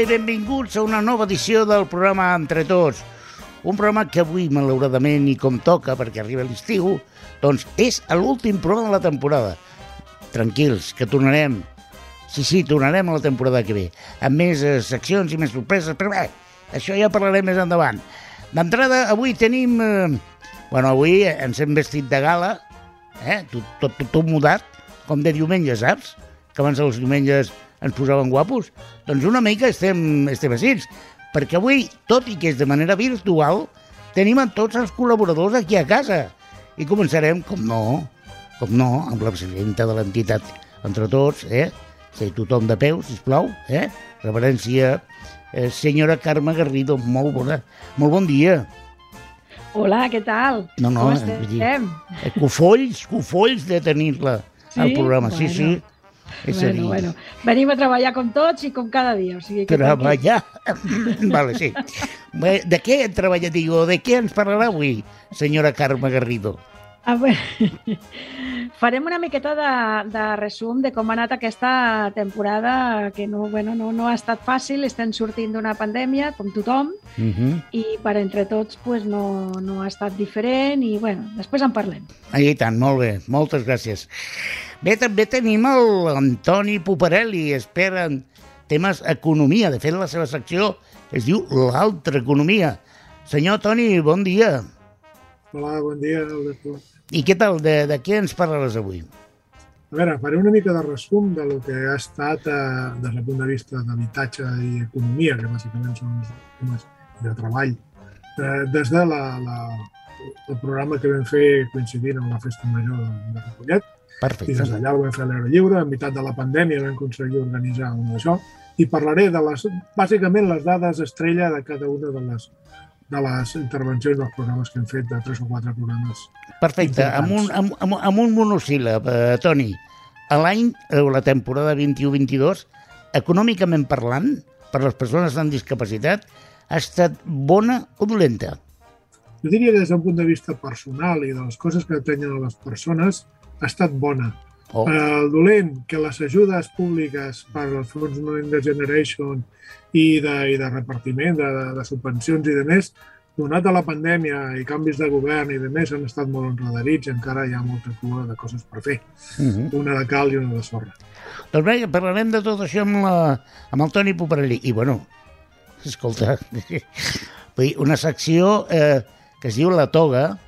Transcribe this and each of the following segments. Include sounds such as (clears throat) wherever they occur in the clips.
i benvinguts a una nova edició del programa Entre Tots. Un programa que avui, malauradament, i com toca, perquè arriba l'estiu, doncs és l'últim programa de la temporada. Tranquils, que tornarem. Sí, sí, tornarem a la temporada que ve, amb més eh, seccions i més sorpreses, però bé, això ja parlarem més endavant. D'entrada, avui tenim... Eh, bueno, avui ens hem vestit de gala, eh? tot, tot, tot, mudat, com de diumenge, saps? Que abans els diumenges ens posaven guapos? Doncs una mica estem, estem així, perquè avui, tot i que és de manera virtual, tenim a tots els col·laboradors aquí a casa. I començarem, com no, com no, amb la presidenta de l'entitat entre tots, eh? Sí, tothom de peu, sisplau, eh? Reverència, eh, senyora Carme Garrido, molt bona, molt bon dia. Hola, què tal? No, no, Com eh, vull dir, estem? eh, cofolls, cofolls de tenir-la al Sí? programa, sí, Bueno. sí. És a Bueno, dir, bueno, venim a treballar com tots i com cada dia. O sigui que Treballar. (laughs) vale, sí. De què hem treballat, digo? De què ens parlarà avui, senyora Carme Garrido? A veure, farem una miqueta de, de resum de com ha anat aquesta temporada, que no, bueno, no, no ha estat fàcil, estem sortint d'una pandèmia, com tothom, Uh -huh. i per entre tots pues, no, no ha estat diferent, i bueno, després en parlem. I tant, molt bé, moltes gràcies. Bé, també tenim el Antoni Puparelli, expert en temes economia. De fet, la seva secció es diu l'altra economia. Senyor Toni, bon dia. Hola, bon dia, Alberto. I què tal? De, de què ens parlaràs avui? A veure, faré una mica de resum de lo que ha estat eh, des del punt de vista d'habitatge i economia, que bàsicament són els temes de treball, eh, des de la, la, el programa que vam fer coincidint amb la Festa Major de, de Ripollet, i Perfecte. des d'allà ho vam fer a l'Aire Lliure, en mitad de la pandèmia vam aconseguir organitzar un d'això, i parlaré de les, bàsicament les dades estrella de cada una de les, de les intervencions dels programes que hem fet, de tres o quatre programes Perfecte. Amb un, amb, amb, amb un monosíl·lab, eh, Toni. A l'any, o la temporada 21-22, econòmicament parlant, per les persones amb discapacitat, ha estat bona o dolenta? jo diria que des d'un punt de vista personal i de les coses que atenyen a les persones ha estat bona. Oh, El dolent, que les ajudes públiques per als fons Next Generation i de, i de repartiment de, de, de subvencions i de més, donat a la pandèmia i canvis de govern i de més, han estat molt enredarits i encara hi ha molta cua de coses per fer. uh -huh. Una de cal i una de sorra. Doncs bé, parlarem de tot això amb, la, amb el Toni Poparelli. I, bueno, escolta, (laughs) una secció eh, que es diu La Toga,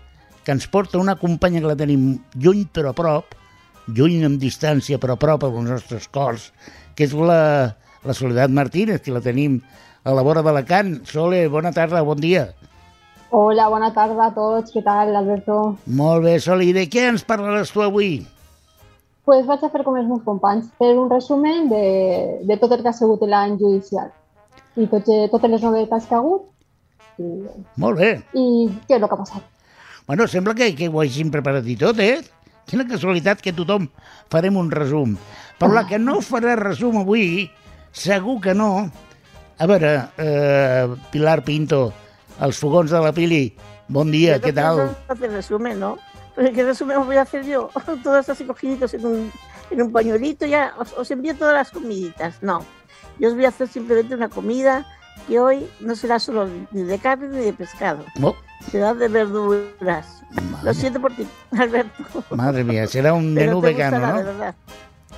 que ens porta una companya que la tenim lluny però a prop, lluny en distància però a prop als nostres cors, que és la, la Soledat Martínez, que la tenim a la vora d'Alacant. Sole, bona tarda, bon dia. Hola, bona tarda a tots. Què tal, Alberto? Molt bé, Sole, i de què ens parlaràs tu avui? pues vaig a fer com els meus companys, fer un resumen de, de tot el que ha sigut l'any judicial i tot, totes les novetats que ha hagut i, Molt bé. i què és el que ha passat. Bueno, sembla que, que ho hagin preparat i tot, eh? Quina casualitat que tothom farem un resum. Però la que no farà resum avui, segur que no... A veure, eh, Pilar Pinto, els fogons de la Pili, bon dia, què que tal? eso hace resumen, ¿no? Pero ¿qué resumen voy a hacer yo? (laughs) Todos así cogiditos en un, en un pañuelito, ya os, os envío todas las comiditas. No, yo os voy a hacer simplemente una comida que hoy no será solo ni de carne ni de pescado, Oh, será de verduras. Lo madre, siento por ti, (laughs) Alberto. madre mía, será un Pero menú te vegano, gustará, de ¿no? verdad.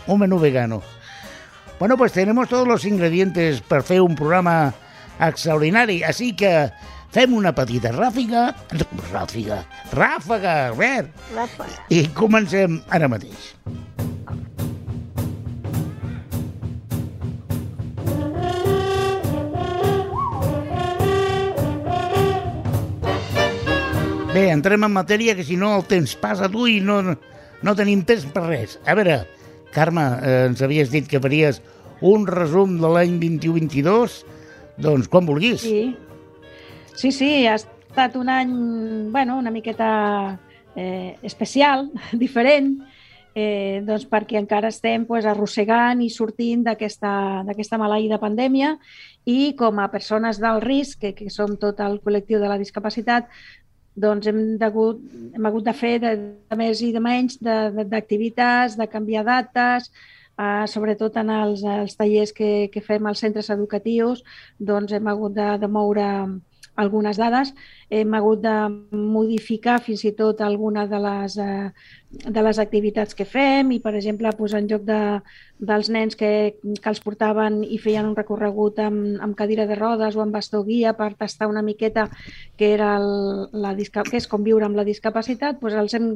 Un menú vegano. Bueno, pues tenemos todos los ingredientes per fer un programa extraordinari, així que fem una petita ràfiga, ràfiga, ràfaga, a veure, Rafa. i comencem ara mateix. Bé, entrem en matèria, que si no el temps passa tu i no, no tenim temps per res. A veure, Carme, eh, ens havies dit que faries un resum de l'any 21-22, doncs quan vulguis. Sí, sí, sí ha estat un any, bueno, una miqueta eh, especial, (laughs) diferent, eh, doncs perquè encara estem pues, arrossegant i sortint d'aquesta maleïda pandèmia i com a persones d'alt risc, que, que som tot el col·lectiu de la discapacitat, doncs hem, degut, hem hagut de fer de, de més i de menys de- de- d'activitats, de, de canviar dates, uh, sobretot en els, els tallers que, que fem als centres educatius, doncs hem hagut de, de moure algunes dades, hem hagut de modificar fins i tot alguna de les, eh, de les activitats que fem i, per exemple, posar en joc de, dels nens que, que els portaven i feien un recorregut amb, amb cadira de rodes o amb bastó guia per tastar una miqueta que, era el, la que és com viure amb la discapacitat, doncs els hem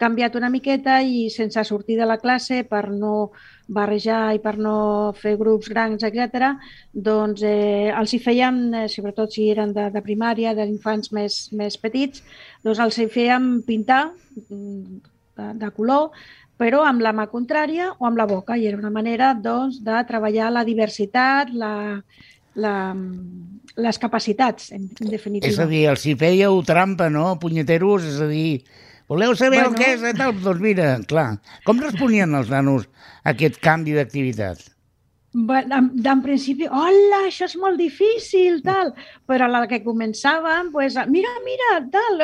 canviat una miqueta i sense sortir de la classe per no barrejar i per no fer grups grans, etc. doncs eh, els hi fèiem, eh, sobretot si eren de, de primària, d'infants més, més petits, doncs els hi fèiem pintar mm, de, de color, però amb la mà contrària o amb la boca. I era una manera doncs, de treballar la diversitat, la, la, les capacitats, en, en definitiva. És a dir, els hi fèieu trampa, no, punyeteros? És a dir, voleu saber bueno... el que és? Tal? Doncs mira, clar, com responien els nanos a aquest canvi d'activitat? En, en principi, hola, això és molt difícil, tal, però la que començàvem, pues, mira, mira, tal,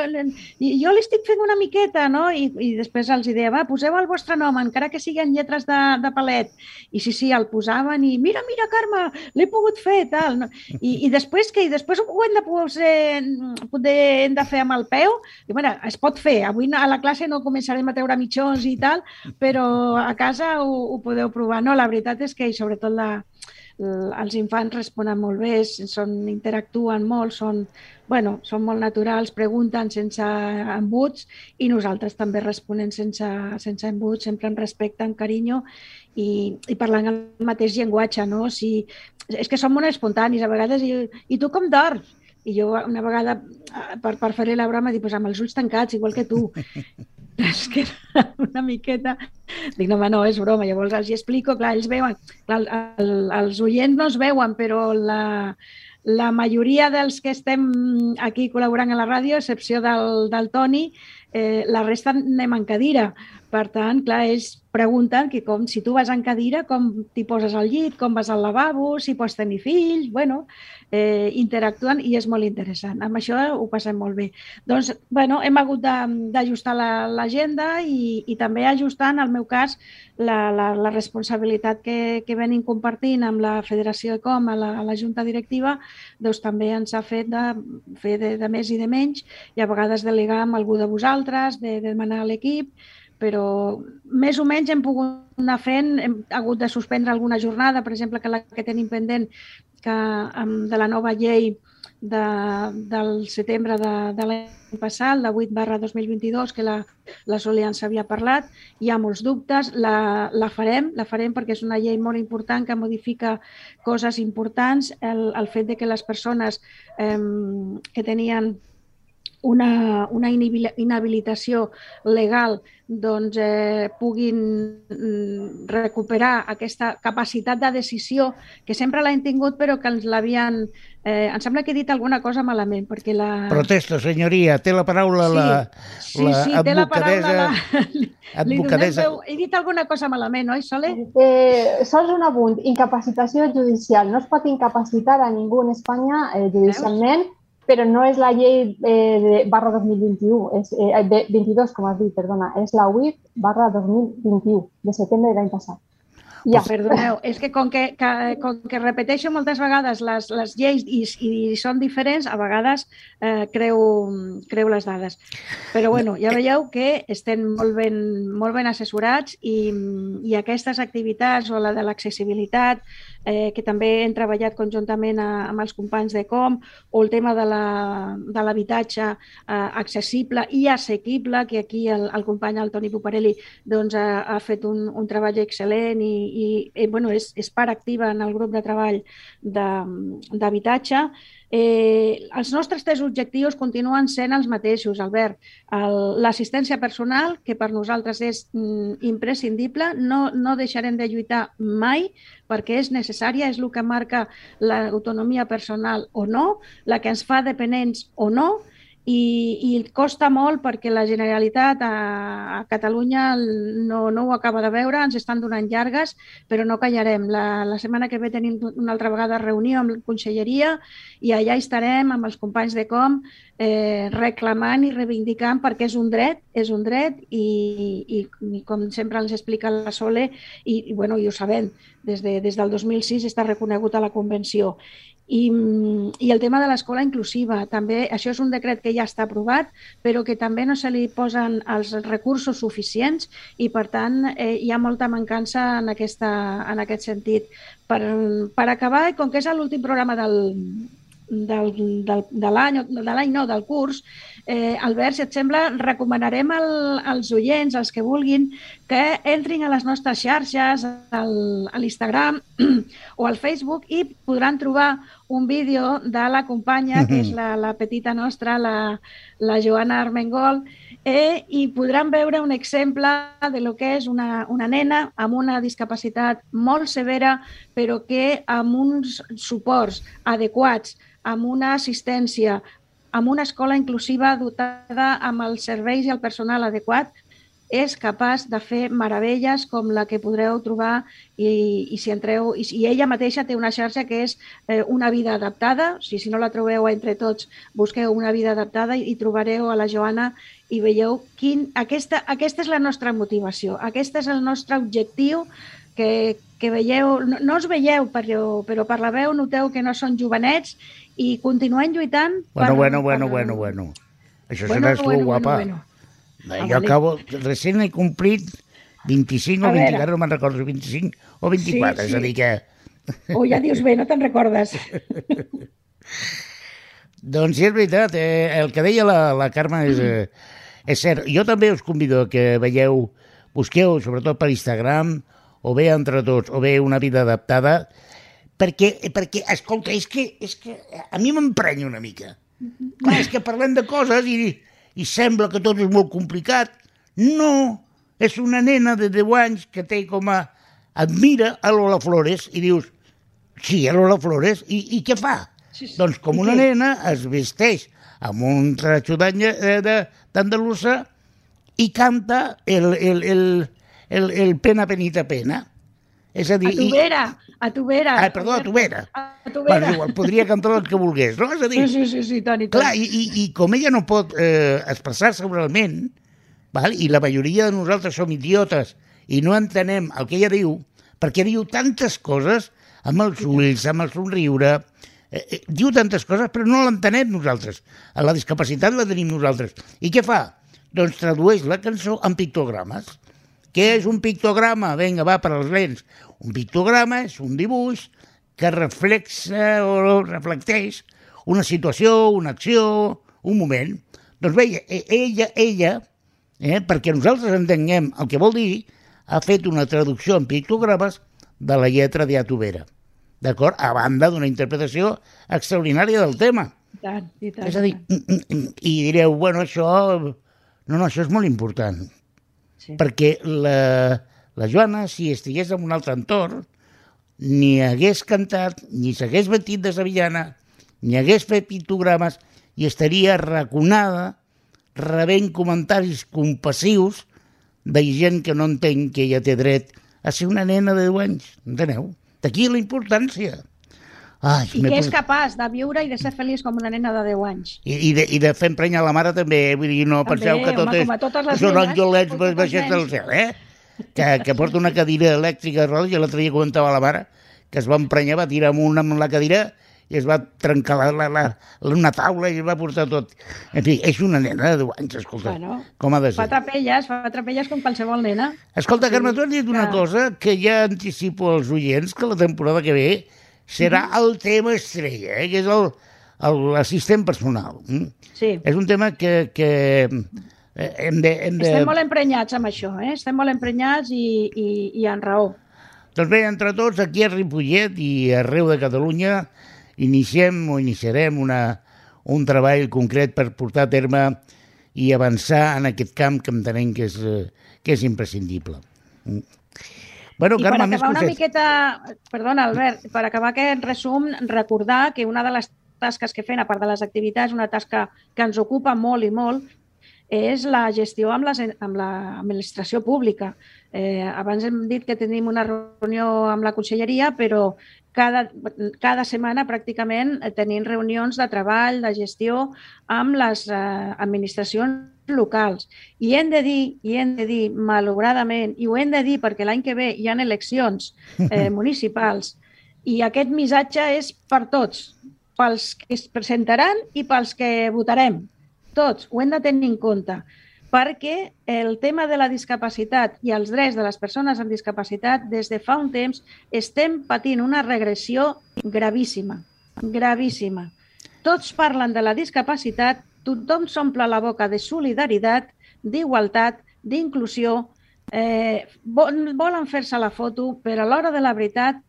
jo li estic fent una miqueta, no? I, i després els deia, va, poseu el vostre nom, encara que siguin lletres de, de palet. I sí, sí, el posaven i, mira, mira, Carme, l'he pogut fer, tal. No? I, I després què? I després ho hem de, poder, poder, hem de fer amb el peu? I, bueno, es pot fer. Avui a la classe no començarem a treure mitjons i tal, però a casa ho, ho podeu provar. No, la veritat és que, i sobretot els infants responen molt bé, són, interactuen molt, són, bueno, són molt naturals, pregunten sense embuts i nosaltres també responem sense, sense embuts, sempre amb respecte, amb carinyo i, i parlant el mateix llenguatge, no? Si, és que som molt espontanis a vegades i, i tu com dorms? I jo una vegada, per, per fer-li la broma, dic, pues amb els ulls tancats, igual que tu. (laughs) (laughs) és que una miqueta... Dic, no, home, no, és broma. Llavors els hi explico, clar, ells veuen... Clar, el, els oients no es veuen, però la, la majoria dels que estem aquí col·laborant a la ràdio, excepció del, del Toni, eh, la resta anem en cadira. Per tant, clar, ells pregunten que com si tu vas en cadira, com t'hi poses al llit, com vas al lavabo, si pots tenir fills, bueno, eh, interactuen i és molt interessant. Amb això ho passem molt bé. Doncs, bueno, hem hagut d'ajustar l'agenda la, i, i també ajustar, en el meu cas, la, la, la responsabilitat que, que venim compartint amb la Federació de Com, a la, a la Junta Directiva, doncs també ens ha fet de fer de, de més i de menys i a vegades delegar amb algú de vosaltres, de, de demanar a l'equip, però més o menys hem pogut anar fent, hem hagut de suspendre alguna jornada, per exemple, que la que tenim pendent que, de la nova llei de, del setembre de, de l'any passat, la 8 barra 2022, que la, la Solia ens havia parlat, hi ha molts dubtes, la, la farem, la farem perquè és una llei molt important que modifica coses importants, el, el fet de que les persones eh, que tenien una, una inhabilitació legal doncs, eh, puguin mm, recuperar aquesta capacitat de decisió que sempre l'hem tingut però que ens l'havien... Eh, em sembla que he dit alguna cosa malament perquè la... Protesta, senyoria, té la paraula sí, la, sí, la sí, té la paraula la... (laughs) advocadesa. Veu, he dit alguna cosa malament, oi, Sole? Eh, sols un apunt, incapacitació judicial. No es pot incapacitar a ningú en Espanya eh, judicialment Veus? Però no és la llei eh, de barra 2021, és, eh, 22, com has dit, perdona, és la UIF barra 2021, de setembre de l'any passat. Ja. Oh, perdoneu, és que com que, que, com que repeteixo moltes vegades les, les lleis i, i són diferents, a vegades eh, creu, creu les dades. Però bueno, ja veieu que estem molt ben, molt ben assessorats i, i aquestes activitats o la de l'accessibilitat, eh, que també hem treballat conjuntament a, amb els companys de Com, o el tema de l'habitatge eh, accessible i assequible, que aquí el, el company, el Toni Puparelli, doncs, ha, ha fet un, un treball excel·lent i, i, i bueno, és, és part activa en el grup de treball d'habitatge. Eh, els nostres tres objectius continuen sent els mateixos, Albert. L'assistència personal, que per nosaltres és mm, imprescindible, no, no deixarem de lluitar mai perquè és necessària, és el que marca l'autonomia personal o no, la que ens fa dependents o no, i, i costa molt perquè la Generalitat a, a Catalunya no, no ho acaba de veure, ens estan donant llargues, però no callarem. La, la setmana que ve tenim una altra vegada reunió amb la Conselleria i allà estarem amb els companys de Com eh, reclamant i reivindicant perquè és un dret, és un dret i, i, i com sempre ens explica la Sole, i, i, bueno, i ho sabem, des, de, des del 2006 està reconegut a la Convenció. I, I el tema de l'escola inclusiva, també, això és un decret que ja està aprovat, però que també no se li posen els recursos suficients i, per tant, eh, hi ha molta mancança en, aquesta, en aquest sentit. Per, per acabar, com que és l'últim programa del, del, del, de l'any, de l'any no, del curs, eh, Albert, si et sembla, recomanarem el, als oients, els que vulguin, que entrin a les nostres xarxes, al, a l'Instagram (clears throat) o al Facebook i podran trobar un vídeo de la companya, que és la, la petita nostra, la, la Joana Armengol, eh, i podran veure un exemple de lo que és una, una nena amb una discapacitat molt severa, però que amb uns suports adequats, amb una assistència, amb una escola inclusiva dotada amb els serveis i el personal adequat, és capaç de fer meravelles com la que podreu trobar i, i si entreu, i, i ella mateixa té una xarxa que és eh, una vida adaptada, si, si no la trobeu entre tots, busqueu una vida adaptada i, i trobareu a la Joana i veieu quin... Aquesta, aquesta és la nostra motivació, aquest és el nostre objectiu que, que veieu, no, no us veieu, però, però per la veu noteu que no són jovenets i continuem lluitant... Bueno, per, bueno, bueno, per... bueno, bueno. Això bueno, seràs bueno, guapa. Bueno, bueno. Ah, jo acabo, recent he complit 25 a o 24, no me'n recordo, 25 o 24, sí, sí. és a dir que... Oh, ja dius bé, no te'n recordes. (laughs) doncs sí, és veritat, eh, el que deia la, la Carme és, eh, és cert. Jo també us convido que veieu, busqueu, sobretot per Instagram, o bé entre tots, o bé una vida adaptada, perquè, perquè escolta, és que, és que a mi m'emprenya una mica. Clar, és que parlem de coses i, i sembla que tot és molt complicat. No, és una nena de 10 anys que té com a... admira a Lola Flores i dius, sí, a Lola Flores, i, i què fa? Sí, sí. Doncs com una nena es vesteix amb un tratxo d'andalusa i canta el, el, el, el, el pena, penita, pena. És a dir... A tu vera, a tu vera. Ah, perdó, a tu vera. A tu vera. Bueno, igual, podria cantar el que volgués, no? És a dir... Sí, sí, sí, tant i tant. Clar, i, i, i com ella no pot eh, expressar-se oralment, val? i la majoria de nosaltres som idiotes i no entenem el que ella diu, perquè diu tantes coses amb els ulls, amb el somriure, eh, eh, diu tantes coses, però no l'entenem nosaltres. La discapacitat la tenim nosaltres. I què fa? Doncs tradueix la cançó en pictogrames. Què és un pictograma? Vinga, va, per als lents. Un pictograma és un dibuix que reflexa o reflecteix una situació, una acció, un moment. Doncs bé, e, ella, ella eh, perquè nosaltres entenguem el que vol dir, ha fet una traducció en pictogrames de la lletra d'Atubera. D'acord? A banda d'una interpretació extraordinària del tema. I tant, i tant. És a dir, i direu, bueno, això... No, no, això és molt important sí. perquè la, la Joana, si estigués en un altre entorn, ni hagués cantat, ni s'hagués vestit de sevillana, ni hagués fet pictogrames i estaria raconada rebent comentaris compassius de gent que no entén que ella té dret a ser una nena de 10 anys, enteneu? D'aquí la importància. Ai, I que és capaç de viure i de ser feliç com una nena de 10 anys. I, i, de, i de fer emprenyar la mare també, vull dir, no també, penseu que tot home, és... Totes les són angelets baixets del cel, eh? Que, que porta una cadira elèctrica de rodes, i l'altre dia comentava la mare que es va emprenyar, va tirar amunt amb la cadira i es va trencar la, la, la, una taula i es va portar tot. En fi, és una nena de 10 anys, escolta, bueno, com ha de ser. Fa trapelles, fa trapelles com qualsevol nena. Escolta, Carme, tu has dit una cosa que ja anticipo als oients que la temporada que ve serà el tema estrella, eh? que és l'assistent personal. Mm? Sí. És un tema que, que eh, hem de, hem de... Estem molt emprenyats amb això, eh? estem molt emprenyats i, i, i en raó. Doncs bé, entre tots, aquí a Ripollet i arreu de Catalunya, iniciem o iniciarem una, un treball concret per portar a terme i avançar en aquest camp que entenem que és, eh, que és imprescindible. Bueno, I Carme, per acabar una miqueta, perdona Albert, per acabar aquest resum, recordar que una de les tasques que fem, a part de les activitats, una tasca que ens ocupa molt i molt, és la gestió amb, les, amb l'administració pública. Eh, abans hem dit que tenim una reunió amb la conselleria, però cada, cada setmana pràcticament tenim reunions de treball, de gestió amb les eh, administracions locals. I hem de dir, i hem de dir, malauradament, i ho hem de dir perquè l'any que ve hi ha eleccions eh, (laughs) municipals, i aquest missatge és per tots, pels que es presentaran i pels que votarem tots ho hem de tenir en compte perquè el tema de la discapacitat i els drets de les persones amb discapacitat des de fa un temps estem patint una regressió gravíssima, gravíssima. Tots parlen de la discapacitat, tothom s'omple la boca de solidaritat, d'igualtat, d'inclusió, eh, volen fer-se la foto, però a l'hora de la veritat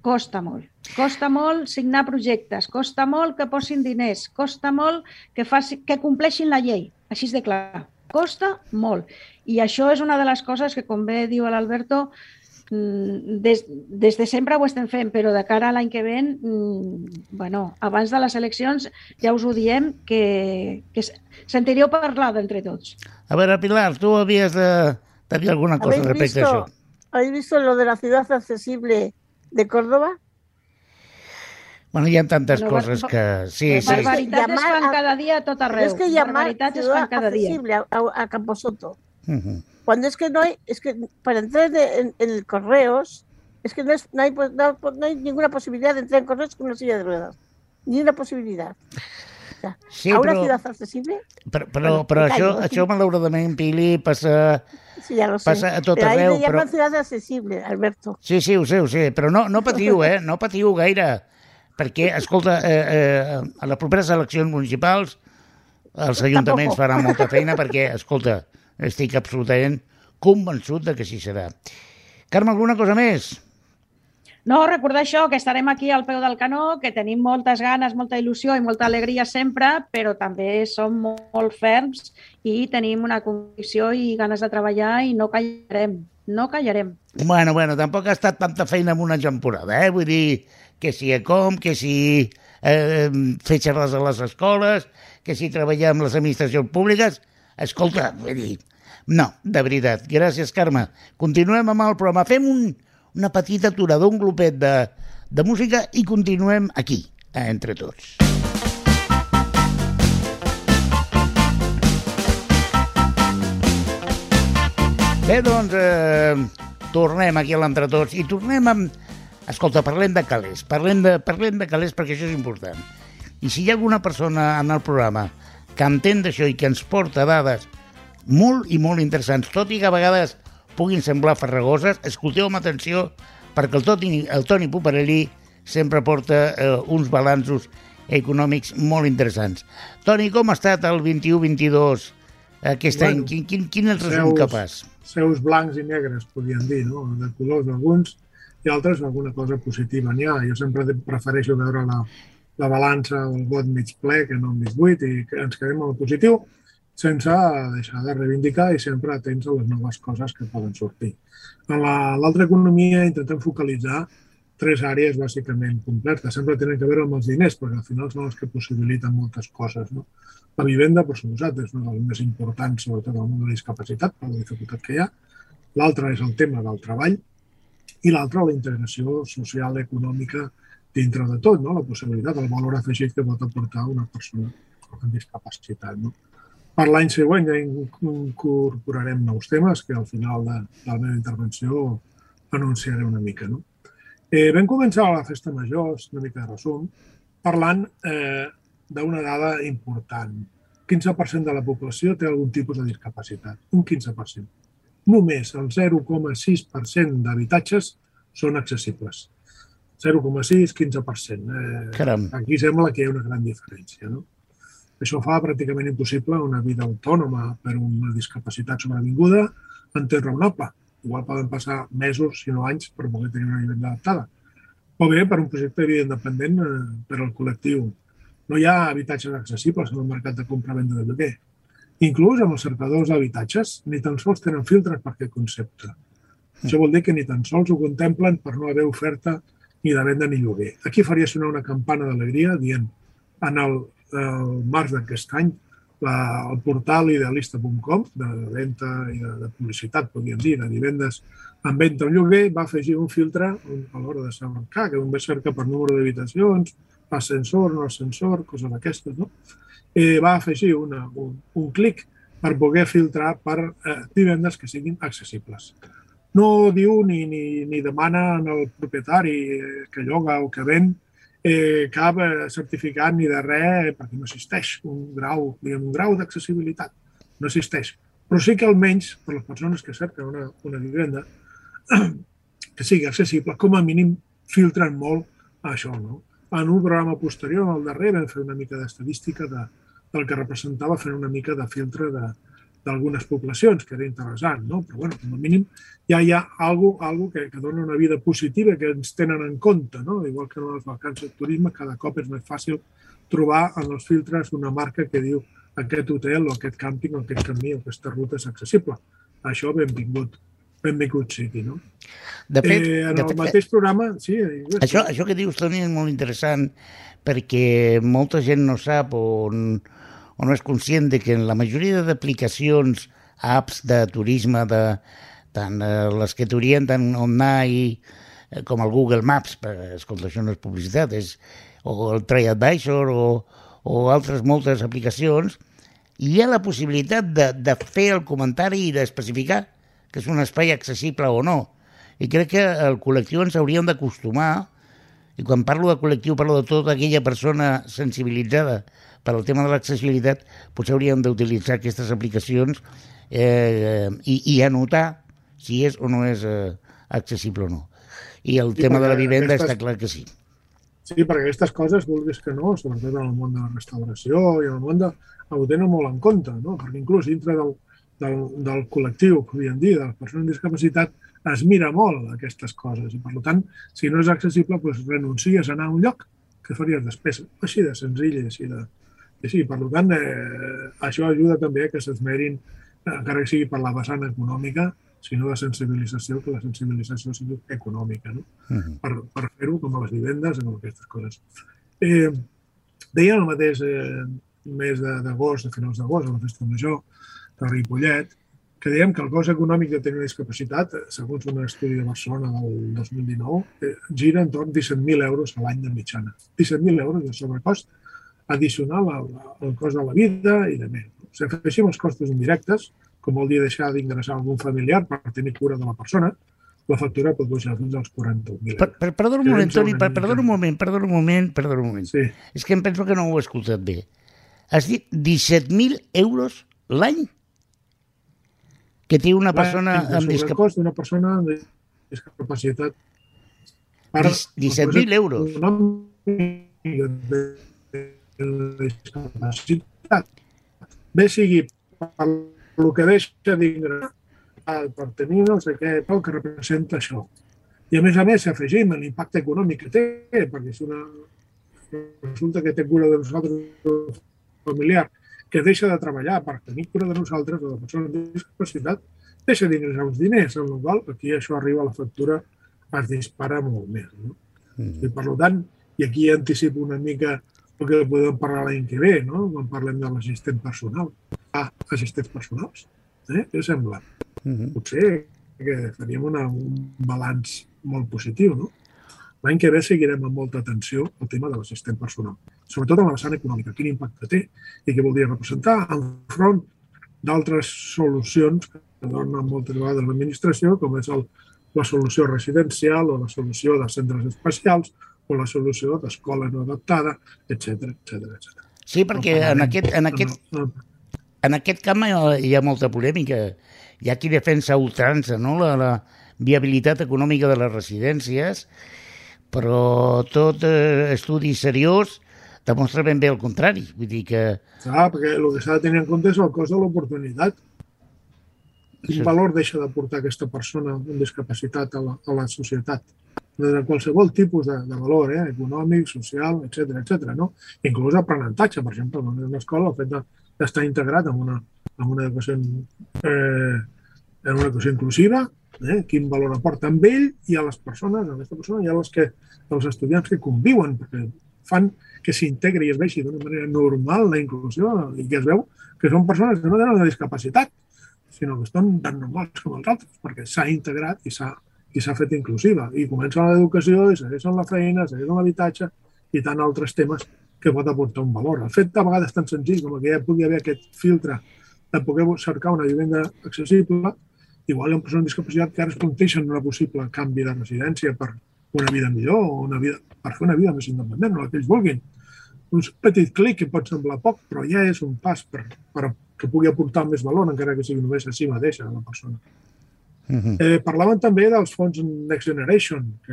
costa molt. Costa molt signar projectes, costa molt que posin diners, costa molt que, faci, que compleixin la llei, així de clar. Costa molt. I això és una de les coses que, com bé diu l'Alberto, mm, des, des de sempre ho estem fent, però de cara a l'any que ven, mm, bueno, abans de les eleccions ja us ho diem que, que sentiríeu parlar d'entre tots. A veure, Pilar, tu havies de, de dir alguna cosa respecte visto, a això. ¿Habéis visto lo de la ciudad accesible de Córdoba? Bueno, hi ha tantes no, coses que... Sí, sí. Barbaritats es fan cada dia a tot arreu. Es que barbaritats es fan cada dia. A, a Camposoto. Uh -huh. Cuando es que no hay... Es que para entrar en, en correos es que no, es, no, hay, no, no, hay, ninguna posibilidad de entrar en correos con una silla de ruedas. Ni una possibilitat. O sea, sí, a una però, ciutat accessible... Però, però, bueno, però això, això malauradament, Pili, passa, sí, ja lo sé. passa a tot però arreu. Però ahí ciutat accessible, Alberto. Sí, sí, ho sé, ho sé, però no, no patiu, (laughs) eh? No patiu gaire perquè, escolta, eh, eh, a les properes eleccions municipals els ajuntaments faran molta feina perquè, escolta, estic absolutament convençut de que sí serà. Carme, alguna cosa més? No, recordar això, que estarem aquí al peu del canó, que tenim moltes ganes, molta il·lusió i molta alegria sempre, però també som molt, molt ferms i tenim una convicció i ganes de treballar i no callarem, no callarem. Bueno, bueno, tampoc ha estat tanta feina en una temporada, eh? Vull dir, que si a com, que si eh, fer xerrades a les escoles, que si treballar amb les administracions públiques. Escolta, vull dir, no, de veritat. Gràcies, Carme. Continuem amb el programa. Fem un, una petita aturada, un glopet de, de música i continuem aquí, a Entre Tots. Bé, doncs, eh, tornem aquí a l'Entretots i tornem amb, Escolta, parlem de calés, parlem de, parlem de calés perquè això és important. I si hi ha alguna persona en el programa que entén d'això i que ens porta dades molt i molt interessants, tot i que a vegades puguin semblar farragoses, escolteu amb atenció perquè el, Toni, el Toni Puparelli sempre porta eh, uns balanços econòmics molt interessants. Toni, com ha estat el 21-22 aquest bueno, any? Quin, quin, quin és el resum que pas? Seus blancs i negres, podríem dir, no? de colors alguns, i altres alguna cosa positiva n'hi ha. Jo sempre prefereixo veure la, la balança o el vot mig ple que no el mig buit i que ens quedem amb el positiu sense deixar de reivindicar i sempre atents a les noves coses que poden sortir. En l'altra la, economia intentem focalitzar tres àrees bàsicament completes. Sempre tenen que veure amb els diners, perquè al final són els que possibiliten moltes coses. No? La vivenda, per suposat, és una de les més importants, sobretot al món de la discapacitat, per la dificultat que hi ha. L'altre és el tema del treball, i l'altre la integració social, econòmica dintre de tot, no? la possibilitat, el valor afegit que pot aportar una persona amb discapacitat. No? Per l'any següent ja incorporarem nous temes que al final de, de la meva intervenció anunciaré una mica. No? Eh, vam començar la festa major, una mica de resum, parlant eh, d'una dada important. 15% de la població té algun tipus de discapacitat. Un 15% només el 0,6% d'habitatges són accessibles. 0,6, 15%. Eh, Caram. Aquí sembla que hi ha una gran diferència. No? Això fa pràcticament impossible una vida autònoma per una discapacitat sobrevinguda en temps raonable. Igual poden passar mesos, si no anys, per poder tenir una vivenda adaptada. O bé per un projecte de vida independent eh, per al col·lectiu. No hi ha habitatges accessibles en el mercat de compra-venda de lloguer. Inclús amb els cercadors d'habitatges ni tan sols tenen filtres per aquest concepte. Això vol dir que ni tan sols ho contemplen per no haver oferta ni de venda ni lloguer. Aquí faria sonar una campana d'alegria dient en el, el març d'aquest any la, el portal idealista.com de venda i de, de publicitat, podríem dir, de vivendes en venda o lloguer, va afegir un filtre a l'hora de cercar, que un cerca per número d'habitacions, ascensor, no ascensor, coses d'aquestes, no? Eh, va afegir una, un, un clic per poder filtrar per eh, vivendes que siguin accessibles. No diu ni, ni, ni demana al propietari que lloga o que ven eh, cap certificat ni de res, perquè no existeix un grau, diguem, un grau d'accessibilitat. No existeix. Però sí que almenys, per les persones que cerquen una, una vivenda, (clears throat) que sigui accessible, com a mínim filtren molt això. No? En un programa posterior, el darrer, vam fer una mica d'estadística de, del que representava fer una mica de filtre d'algunes poblacions, que era interessant, no? però bueno, com a mínim ja hi ha algo, algo que, que dona una vida positiva que ens tenen en compte, no? igual que en les vacances de turisme, cada cop és més fàcil trobar en els filtres una marca que diu aquest hotel o aquest càmping o aquest camí o aquesta ruta és accessible. Això benvingut, benvingut sigui, no? De fet, eh, en de el fet mateix programa, sí, això, això que dius, Toni, és molt interessant perquè molta gent no sap o, o no és conscient de que en la majoria d'aplicacions, apps de turisme, de, tant eh, les que t'orienten on anar i, eh, com el Google Maps, per, escolta, això no és publicitat, és, o el TripAdvisor o, o altres moltes aplicacions, hi ha la possibilitat de, de fer el comentari i d'especificar que és un espai accessible o no. I crec que el col·lectiu ens hauríem d'acostumar, i quan parlo de col·lectiu parlo de tota aquella persona sensibilitzada per al tema de l'accessibilitat, potser hauríem d'utilitzar aquestes aplicacions eh, i, i anotar si és o no és eh, accessible o no. I el Sí, tema de la vivenda aquestes- està clar que sí. Sí, perquè aquestes coses, vulguis que no, sobretot en el món de la restauració i en el món de... ho tenen molt en compte, no? perquè inclús dintre del, del, del col·lectiu, podríem dir, de les persones amb discapacitat, es mira molt aquestes coses i, per tant, si no és accessible, doncs renuncies a anar a un lloc que faries despesa. Així de senzill i així de... I sí, per tant, eh, això ajuda també a que s'esmerin, eh, encara que sigui per la vessant econòmica, sinó de sensibilització, que la sensibilització sigui econòmica. No? Uh -huh. per, per fer-ho, com a les vivendes, amb aquestes coses. Eh, deia el mateix eh, mes de- d'agost, a finals d'agost, a la festa major de Ripollet, que dèiem que el cost econòmic de tenir discapacitat, eh, segons un estudi de Barcelona del 2019, eh, gira entorn 17.000 euros a l'any de mitjana. 17.000 euros de sobrecost addicional al, al cost de la vida i de més. Si afegim els costos indirectes, com vol dir deixar d'ingressar algun familiar per tenir cura de la persona, la factura pot pujar fins als 41.000 Per, euros. per, perdona un moment, Toni, per, perdona un moment, perdona un moment, perdona un moment. Sí, És que em penso que no ho he escoltat bé. Has dit 17.000 euros l'any que té una persona amb discapacitat. d'una persona amb discapacitat. Dis- 17.000 euros. discapacitat. Bé sigui per el que deixa d'ingressar, per tenir no sé què, el que representa això. I a més a més, afegim l'impacte econòmic que té, perquè si una resulta que té cura de nosaltres familiar que deixa de treballar per tenir cura de nosaltres o de persones amb discapacitat, deixa d'ingressar uns diners, amb la qual aquí això arriba a la factura, es dispara molt més. No? Mm. I per tant, i aquí anticipo una mica el que podem parlar l'any que ve, no? quan parlem de l'assistent personal. Ah, assistents personals. Eh? Què sembla? Mhm. Potser que faríem una, un balanç molt positiu, no? L'any que ve seguirem amb molta atenció el tema de l'assistent personal, sobretot en la vessant econòmica, quin impacte té i què voldria representar enfront d'altres solucions que donen moltes vegades l'administració, com és el, la solució residencial o la solució de centres especials o la solució d'escola no adaptada, etc etc etc. Sí, perquè en aquest, en aquest, No, no, en aquest camp hi ha, molta polèmica. Hi ha qui defensa ultrança no? la, la viabilitat econòmica de les residències, però tot eh, estudi seriós demostra ben bé el contrari. Vull dir que... Clar, perquè el que s'ha de tenir en compte és el cost de l'oportunitat. Quin valor deixa d'aportar aquesta persona amb discapacitat a la, a la societat? De qualsevol tipus de, de valor, eh? econòmic, social, etc etc. no? Inclús aprenentatge, per exemple, en una escola, el fet de- d'estar integrat en una, en una educació, eh, en una educació inclusiva, eh? quin valor aporta amb ell i a les persones, a aquesta persona, i a les que, als estudiants que conviuen, perquè fan que s'integri i es vegi d'una manera normal la inclusió i que es veu que són persones que no tenen una discapacitat, sinó que estan tan normals com els altres, perquè s'ha integrat i s'ha i s'ha fet inclusiva. I comença l'educació, i segueixen la feina, segueixen l'habitatge i tant altres temes que pot aportar un valor. El fet de vegades tan senzill com que ja pugui haver aquest filtre de poder cercar una vivenda accessible, igual hi ha persones amb discapacitat que ara es planteixen una possible canvi de residència per una vida millor o una vida, per fer una vida més independent, o el que ells vulguin. Un petit clic que pot semblar poc, però ja és un pas per, per que pugui aportar més valor, encara que sigui només a si mateixa, a la persona. Uh -huh. eh, parlaven també dels fons Next Generation, que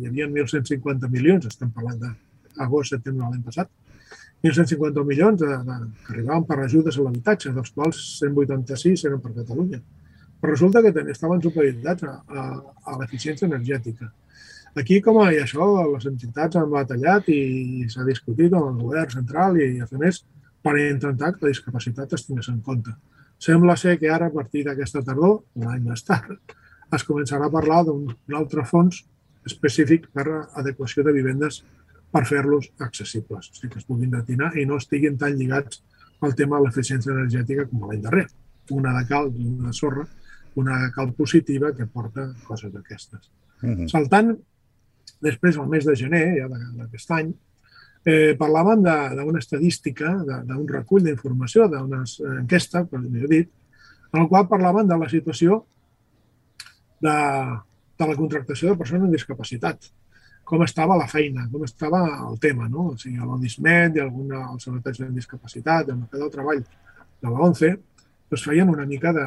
hi havia 1.150 milions, estem parlant d'agost, setembre de l'any passat, 1.150 milions de, de, que arribaven per ajudes a l'habitatge, dels quals 186 eren per Catalunya. Però resulta que estaven supeditats a, a, a l'eficiència energètica. Aquí, com a, això, les entitats han batallat i s'ha discutit amb el govern central i, i a més per intentar que la discapacitat es tingués en compte. Sembla ser que ara, a partir d'aquesta tardor, un any més tard, es començarà a parlar d'un altre fons específic per a adequació de vivendes per fer-los accessibles, o sigui, que es puguin destinar i no estiguin tan lligats al tema de l'eficiència energètica com l'any darrer. Una de cal i una de sorra, una de cal positiva que porta coses d'aquestes. Uh -huh. Saltant, després, al mes de gener, ja d'aquest any, eh, parlaven d'una estadística, d'un recull d'informació, d'una enquesta, per millor dit, en el qual parlaven de la situació de, de la contractació de persones amb discapacitat, com estava la feina, com estava el tema, no? O sigui, l'ODISMET i alguna, el Seguretat de Discapacitat, el Mercat del Treball de la ONCE, doncs feien una mica de,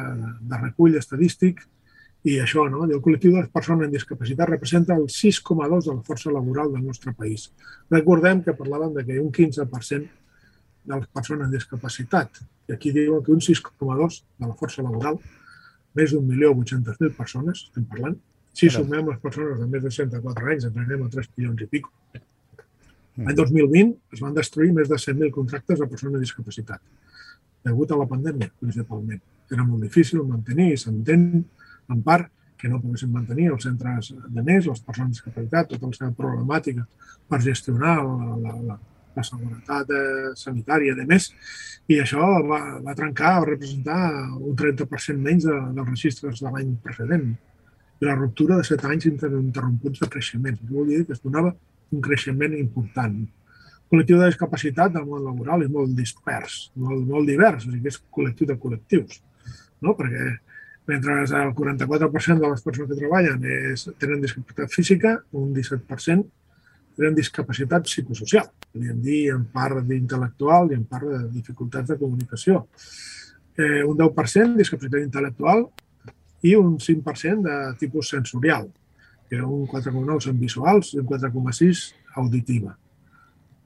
de recull estadístic i això, no? el col·lectiu de les persones amb discapacitat representa el 6,2 de la força laboral del nostre país. Recordem que parlàvem de que un 15% de les persones amb discapacitat, i aquí diuen que un 6,2 de la força laboral, més d'un milió 800.000 persones, estem parlant, si sumem les persones de més de 64 anys, ens anem a 3 milions i pico. L'any 2020 es van destruir més de 100.000 contractes de persones amb discapacitat, degut a la pandèmia, principalment. Era molt difícil mantenir, i s'entén, en part, que no poguessin mantenir els centres de més, les persones amb discapacitat, tota la seva problemàtica per gestionar la, la, la, la seguretat eh, sanitària de més, i això va, va trencar, va representar un 30% menys de, dels registres de l'any precedent. I la ruptura de 7 anys interromputs de creixement. Això vol dir que es donava un creixement important. El col·lectiu de discapacitat del món laboral és molt dispers, molt, molt divers, o sigui que és col·lectiu de col·lectius, no? perquè mentre el 44% de les persones que treballen és, tenen discapacitat física, un 17% tenen discapacitat psicosocial, podríem dir en part d'intel·lectual i en part de dificultats de comunicació. Eh, un 10% discapacitat intel·lectual i un 5% de tipus sensorial, que un 4,9 són visuals i un 4,6 auditiva.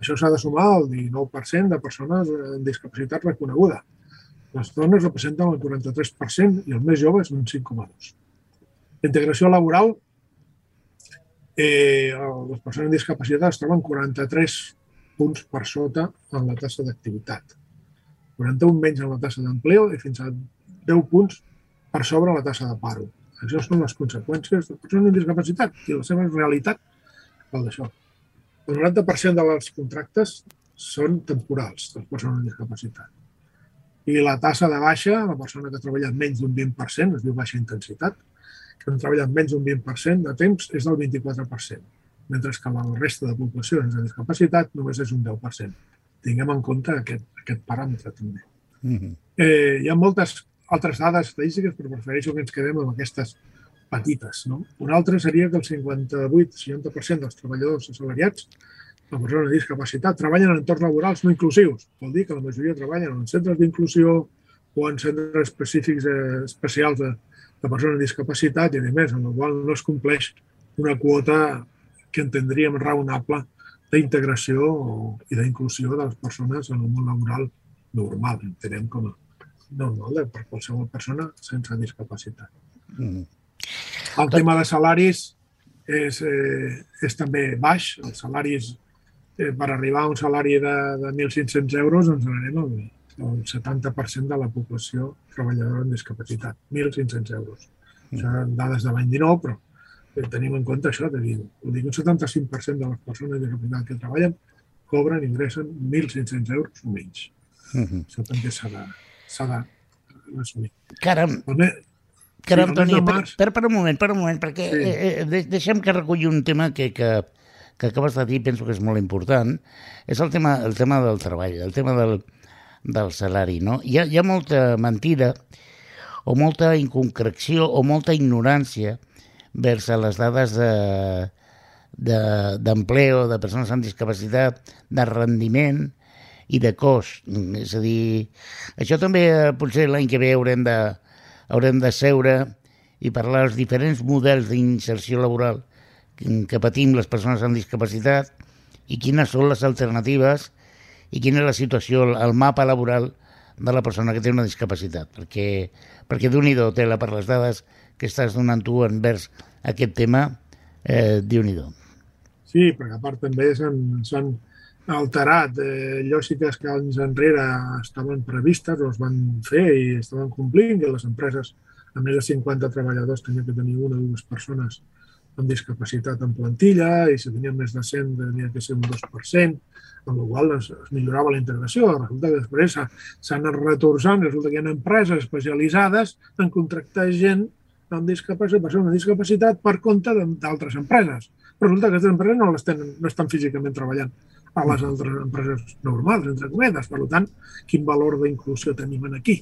Això s'ha de sumar al 19% de persones amb discapacitat reconeguda, les dones representen el 43% i els més joves un 5,2%. Integració laboral, eh, les persones amb discapacitat es troben 43 punts per sota en la tassa d'activitat. 41 menys en la tassa d'empleo i fins a 10 punts per sobre la tassa de paro. Això són les conseqüències de persones amb discapacitat i la seva realitat val d'això. El 90% dels contractes són temporals de persones amb discapacitat i la tassa de baixa, la persona que ha treballat menys d'un 20%, es diu baixa intensitat, que han treballat menys d'un 20% de temps és del 24%, mentre que la resta de poblacions de discapacitat només és un 10%. Tinguem en compte aquest, aquest paràmetre també. Mm -hmm. eh, hi ha moltes altres dades estadístiques, però prefereixo que ens quedem amb aquestes petites. No? Una altra seria que el 58-60% dels treballadors assalariats la persona amb discapacitat treballen en entorns laborals no inclusius. Vol dir que la majoria treballen en centres d'inclusió o en centres específics eh, especials de, de persones amb discapacitat i, a més, en el qual no es compleix una quota que entendríem raonable d'integració i d'inclusió de les persones en el món laboral normal, entenem com a normal de per qualsevol persona sense discapacitat. Mm. El tema de salaris és, eh, és també baix. Els salaris eh, per arribar a un salari de, de 1.500 euros ens n'anem al, al 70% de la població treballadora amb discapacitat, 1.500 euros. Mm. Això eren dades de l'any 19, però eh, tenim en compte això, de dir, ho dic, un 75% de les persones amb discapacitat que treballen cobren, ingressen 1.500 euros o menys. Uh -huh. Això també s'ha de, s'ha d'assumir. Caram, caram, Toni, de per, per, per un moment, per un moment, perquè Sí. eh, eh, de- deixem que reculli un tema que, que, que acabes de dir, penso que és molt important, és el tema, el tema del treball, el tema del, del salari, no? Hi ha, hi ha molta mentida o molta inconcreció o molta ignorància vers a les dades de de- d'empleo, de, de persones amb discapacitat, de rendiment i de cost. És a dir, això també eh, potser l'any que ve haurem de, haurem de seure i parlar dels diferents models d'inserció laboral que, patim les persones amb discapacitat i quines són les alternatives i quina és la situació, el, mapa laboral de la persona que té una discapacitat, perquè, perquè d'un i do per les dades que estàs donant tu envers aquest tema, eh, déu nhi Sí, perquè a part també s'han alterat eh, lògiques que anys enrere estaven previstes o es van fer i estaven complint, que les empreses amb més de 50 treballadors tenien que tenir una o dues persones amb discapacitat en plantilla i si tenien més de 100 tenia que ser un 2%, amb la qual es, es millorava la integració. Resulta que després s'ha- s'han anat retorçant, resulta que hi ha empreses especialitzades en contractar gent amb discapacitat, persones amb discapacitat per compte d'altres empreses. Resulta que aquestes empreses no, les tenen, no estan físicament treballant a les altres empreses normals, entre cometes. Per tant, quin valor d'inclusió tenim aquí?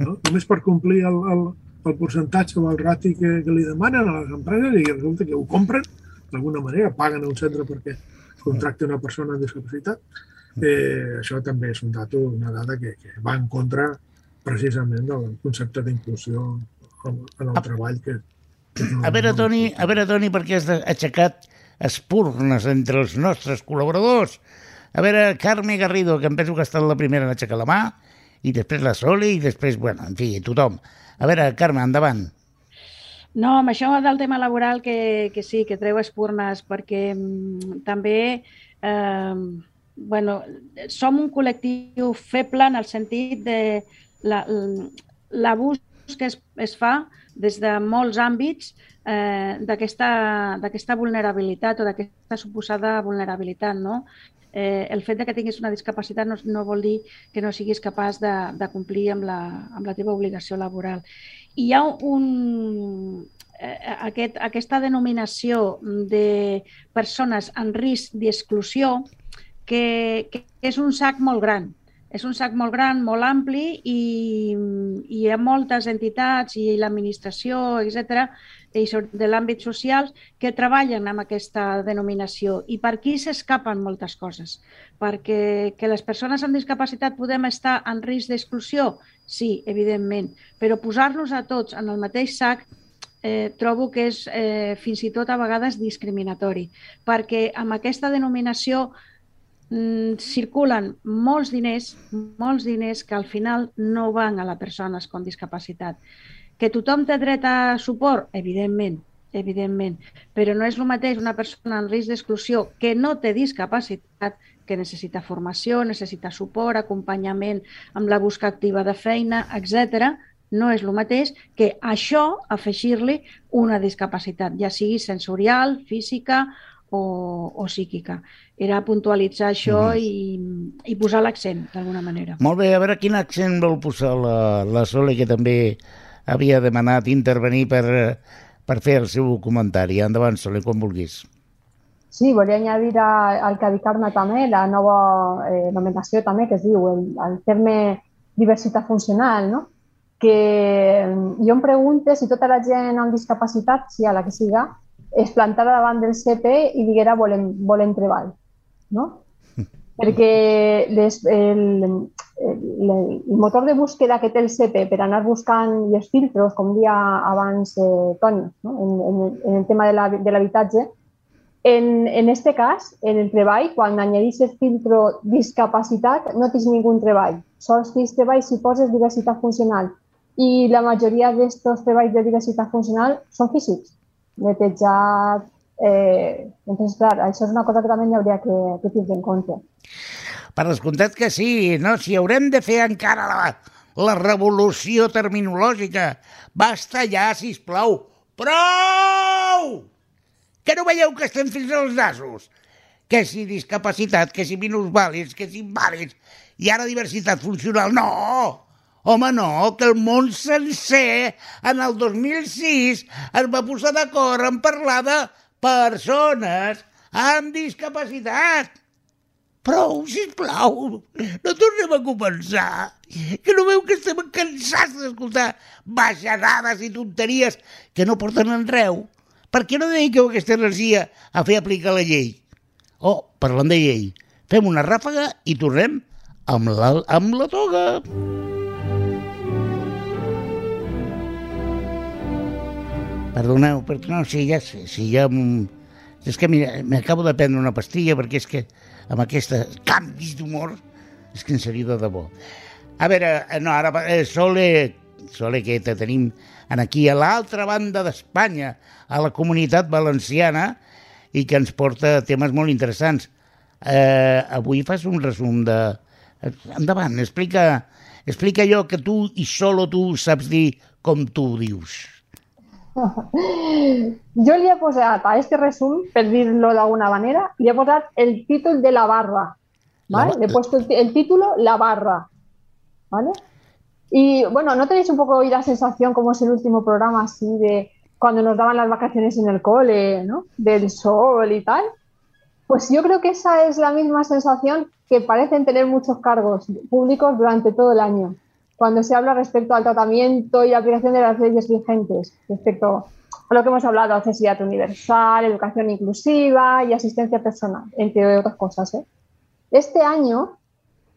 No? Només per complir el, el, el percentatge o el rati que, que li demanen a les empreses i resulta que ho compren d'alguna manera, paguen un centre perquè contracti una persona amb discapacitat. Eh, això també és un dato, una dada que, que va en contra precisament del concepte d'inclusió en, el treball que, que una- A veure, Toni, a veure, Toni, perquè has aixecat espurnes entre els nostres col·laboradors. A veure, Carme Garrido, que em penso que ha estat la primera en aixecar la mà, i després la Soli, i després, bueno, en fi, tothom. A veure, Carme, endavant. No, amb això del tema laboral que, que sí, que treu espurnes, perquè mm, també eh, bueno, som un col·lectiu feble en el sentit de la- l'abús que es, es fa des de molts àmbits eh, d'aquesta vulnerabilitat o d'aquesta suposada vulnerabilitat, no? Eh, el fet de que tinguis una discapacitat no, no vol dir que no siguis capaç de, de complir amb la, amb la teva obligació laboral. I hi ha un, eh, aquest, aquesta denominació de persones en risc d'exclusió que, que és un sac molt gran. És un sac molt gran, molt ampli i, i hi ha moltes entitats i l'administració, etc i de l'àmbit social que treballen amb aquesta denominació i per aquí s'escapen moltes coses. Perquè que les persones amb discapacitat podem estar en risc d'exclusió? Sí, evidentment, però posar-los a tots en el mateix sac eh, trobo que és eh, fins i tot a vegades discriminatori, perquè amb aquesta denominació circulen molts diners, molts diners que al final no van a les persones amb discapacitat. Que tothom té dret a suport? Evidentment, evidentment, però no és el mateix una persona en risc d'exclusió que no té discapacitat, que necessita formació, necessita suport, acompanyament amb la busca activa de feina, etc. No és el mateix que això afegir-li una discapacitat, ja sigui sensorial, física o, o psíquica. Era puntualitzar això Mhm. i, i posar l'accent, d'alguna manera. Molt bé, a veure quin accent vol posar la, la Sole, que també havia demanat intervenir per, per fer el seu comentari. Endavant, Sole, quan vulguis. Sí, volia añadir a- al que ha dit Carme també la nova eh, nominació també que es diu el, el terme diversitat funcional, no? que mm, jo em pregunto si tota la gent amb discapacitat, si a la que siga, es plantara davant del CP i diguera volem, volem treball. No? (laughs) Perquè les, el, el, el motor de búsqueda que té el CP per anar buscant i els filtros, com dia abans eh, Toni, no? en, en, el- en el tema de la- de l'habitatge, en, en este cas, en el treball, quan añadís el filtro discapacitat, no tens ningú treball. Sols tens treball si poses diversitat funcional. I la majoria d'aquests treballs de diversitat funcional són físics. Netejat... Eh, entonces, clar, això és una cosa que també hi hauria que, que tindre en compte. Per descomptat que sí, no? Si haurem de fer encara la, la revolució terminològica. Basta ja, si plau. Prou! Que no veieu que estem fins als nassos? que si discapacitat, que si minusvàlids, que si invàlids, i ara diversitat funcional. No! Home, no, que el món sencer en el 2006 es va posar d'acord en parlar de persones amb discapacitat. Prou, sisplau, no tornem a començar. Que no veu que estem cansats d'escoltar baixadades i tonteries que no porten enreu? Per què no dediqueu aquesta energia a fer aplicar la llei? Oh, parlant de llei, fem una ràfaga i tornem amb la, amb la toga. Perdoneu, perdoneu, si ja, si ja és que m'acabo de prendre una pastilla perquè és que amb aquests canvis d'humor és que en seria de debò. A veure, eh, no, ara eh, Sole, Sole que te tenim en aquí a l'altra banda d'Espanya, a la comunitat valenciana, i que ens porta temes molt interessants. Eh, avui fas un resum de... Endavant, explica, explica allò que tu i solo tu saps dir com tu dius. Jo li he posat a este resum, per dir-lo d'alguna manera, li he posat el títol de la barra. ¿vale? La... Le he puesto el, el, título La barra. ¿vale? Y bueno, ¿no tenéis un poco hoy la sensación, como es el último programa, así de cuando nos daban las vacaciones en el cole, ¿no? Del sol y tal? Pues yo creo que esa es la misma sensación que parecen tener muchos cargos públicos durante todo el año cuando se habla respecto al tratamiento y aplicación de las leyes vigentes, respecto a lo que hemos hablado, accesibilidad universal, educación inclusiva y asistencia personal, entre otras cosas. ¿eh? Este año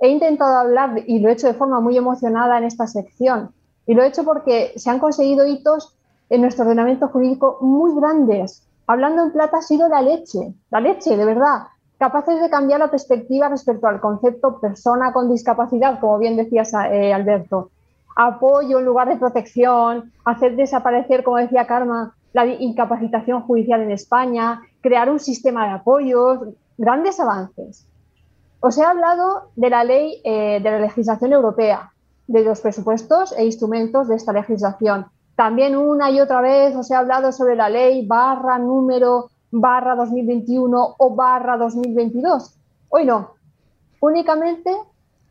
he intentado hablar, y lo he hecho de forma muy emocionada en esta sección, y lo he hecho porque se han conseguido hitos en nuestro ordenamiento jurídico muy grandes. Hablando en plata ha sido la leche, la leche, de verdad capaces de cambiar la perspectiva respecto al concepto persona con discapacidad, como bien decías, eh, Alberto. Apoyo en lugar de protección, hacer desaparecer, como decía Karma, la incapacitación judicial en España, crear un sistema de apoyos, grandes avances. Os he hablado de la ley eh, de la legislación europea, de los presupuestos e instrumentos de esta legislación. También una y otra vez os he hablado sobre la ley barra número barra 2021 o barra 2022. Hoy no. Únicamente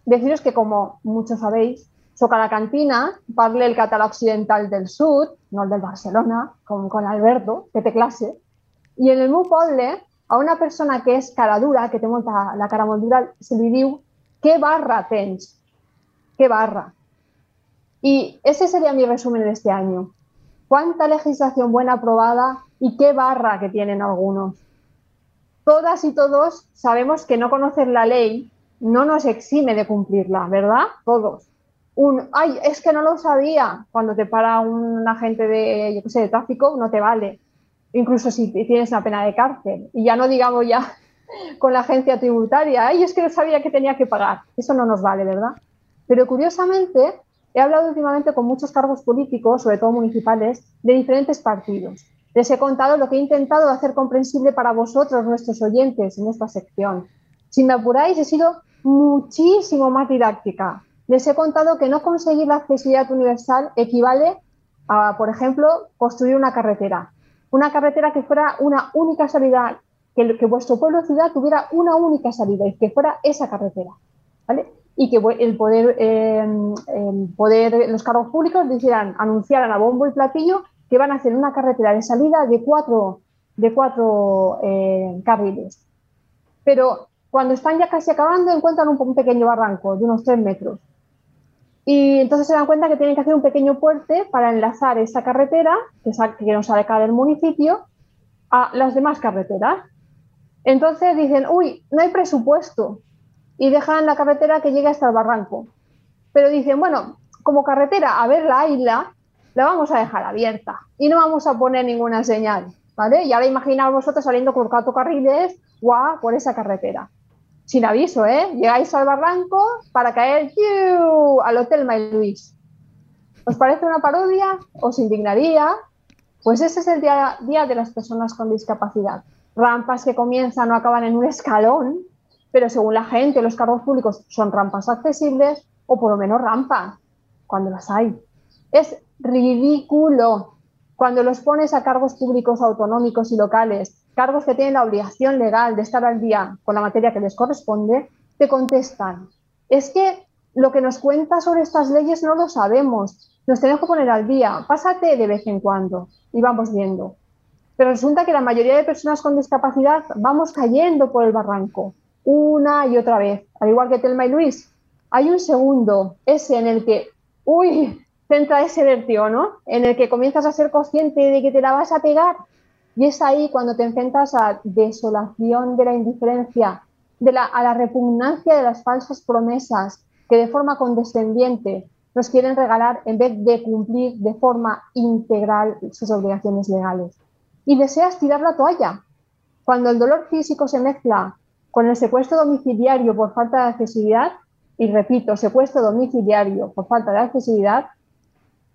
deciros que, como muchos sabéis, soca la cantina, parle el català occidental del sur, no el del Barcelona, com con Alberto, que té classe, i en el meu poble, a una persona que és cara dura, que té molta, la cara molt dura, se li diu què barra tens? Què barra? Y ese sería mi resumen de este año. ¿Cuánta legislación buena aprobada y qué barra que tienen algunos. Todas y todos sabemos que no conocer la ley no nos exime de cumplirla, ¿verdad? Todos. Un, ay, es que no lo sabía. Cuando te para un agente de, yo qué sé, de tráfico, no te vale. Incluso si tienes una pena de cárcel. Y ya no digamos ya (laughs) con la agencia tributaria, ay, es que no sabía que tenía que pagar. Eso no nos vale, ¿verdad? Pero curiosamente, he hablado últimamente con muchos cargos políticos, sobre todo municipales, de diferentes partidos. Les he contado lo que he intentado hacer comprensible para vosotros, nuestros oyentes, en esta sección. Si me apuráis, he sido muchísimo más didáctica. Les he contado que no conseguir la accesibilidad universal equivale a, por ejemplo, construir una carretera. Una carretera que fuera una única salida, que, que vuestro pueblo o ciudad tuviera una única salida y que fuera esa carretera. ¿vale? Y que el poder, eh, el poder, los cargos públicos dijeran, anunciaran a bombo y platillo que van a hacer una carretera de salida de cuatro, de cuatro eh, carriles. Pero cuando están ya casi acabando encuentran un, pequeño barranco de unos tres metros. Y entonces se dan cuenta que tienen que hacer un pequeño puente para enlazar esa carretera, que, que nos sale acá del municipio, a las demás carreteras. Entonces dicen, uy, no hay presupuesto. Y dejan la carretera que llegue hasta el barranco. Pero dicen, bueno, como carretera a ver la isla, la vamos a dejar abierta y no vamos a poner ninguna señal, ¿vale? Y ahora imaginaos vosotros saliendo por cuatro carriles, guau, por esa carretera. Sin aviso, ¿eh? Llegáis al barranco para caer al Hotel May Luis. ¿Os parece una parodia? ¿Os indignaría? Pues ese es el día, día de las personas con discapacidad. Rampas que comienzan o acaban en un escalón, pero según la gente, los cargos públicos son rampas accesibles o por lo menos rampas, cuando las hay. Es ridículo. Cuando los pones a cargos públicos autonómicos y locales cargos que tienen la obligación legal de estar al día con la materia que les corresponde, te contestan, es que lo que nos cuenta sobre estas leyes no lo sabemos, nos tenemos que poner al día, pásate de vez en cuando y vamos viendo. Pero resulta que la mayoría de personas con discapacidad vamos cayendo por el barranco una y otra vez, al igual que Telma y Luis. Hay un segundo, ese en el que, uy, centra ese vertigo, ¿no? En el que comienzas a ser consciente de que te la vas a pegar. Y es ahí cuando te enfrentas a desolación de la indiferencia, a la repugnancia de las falsas promesas que de forma condescendiente nos quieren regalar en vez de cumplir de forma integral sus obligaciones legales. Y deseas tirar la toalla. Cuando el dolor físico se mezcla con el secuestro domiciliario por falta de accesibilidad, y repito, secuestro domiciliario por falta de accesibilidad,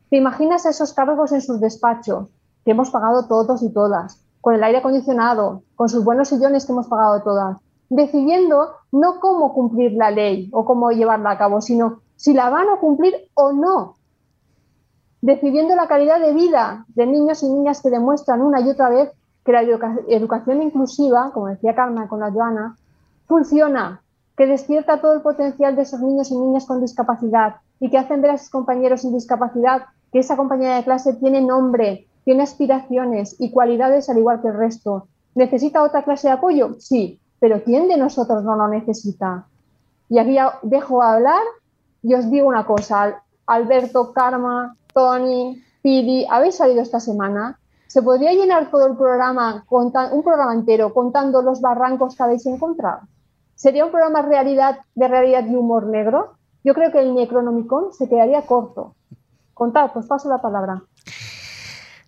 ¿te imaginas esos cargos en sus despachos que hemos pagado todos y todas, con el aire acondicionado, con sus buenos sillones que hemos pagado todas, decidiendo no cómo cumplir la ley o cómo llevarla a cabo, sino si la van a cumplir o no. Decidiendo la calidad de vida de niños y niñas que demuestran una y otra vez que la educación inclusiva, como decía Carmen con la Joana, funciona, que despierta todo el potencial de esos niños y niñas con discapacidad y que hacen ver a sus compañeros sin discapacidad que esa compañera de clase tiene nombre, tiene aspiraciones y cualidades al igual que el resto. ¿Necesita otra clase de apoyo? Sí, pero ¿quién de nosotros no lo necesita? Y aquí dejo hablar y os digo una cosa, Alberto, Karma, Tony, Pidi, habéis salido esta semana. ¿Se podría llenar todo el programa, un programa entero, contando los barrancos que habéis encontrado? ¿Sería un programa realidad, de realidad y humor negro? Yo creo que el Necronomicon se quedaría corto. Contad, pues paso la palabra.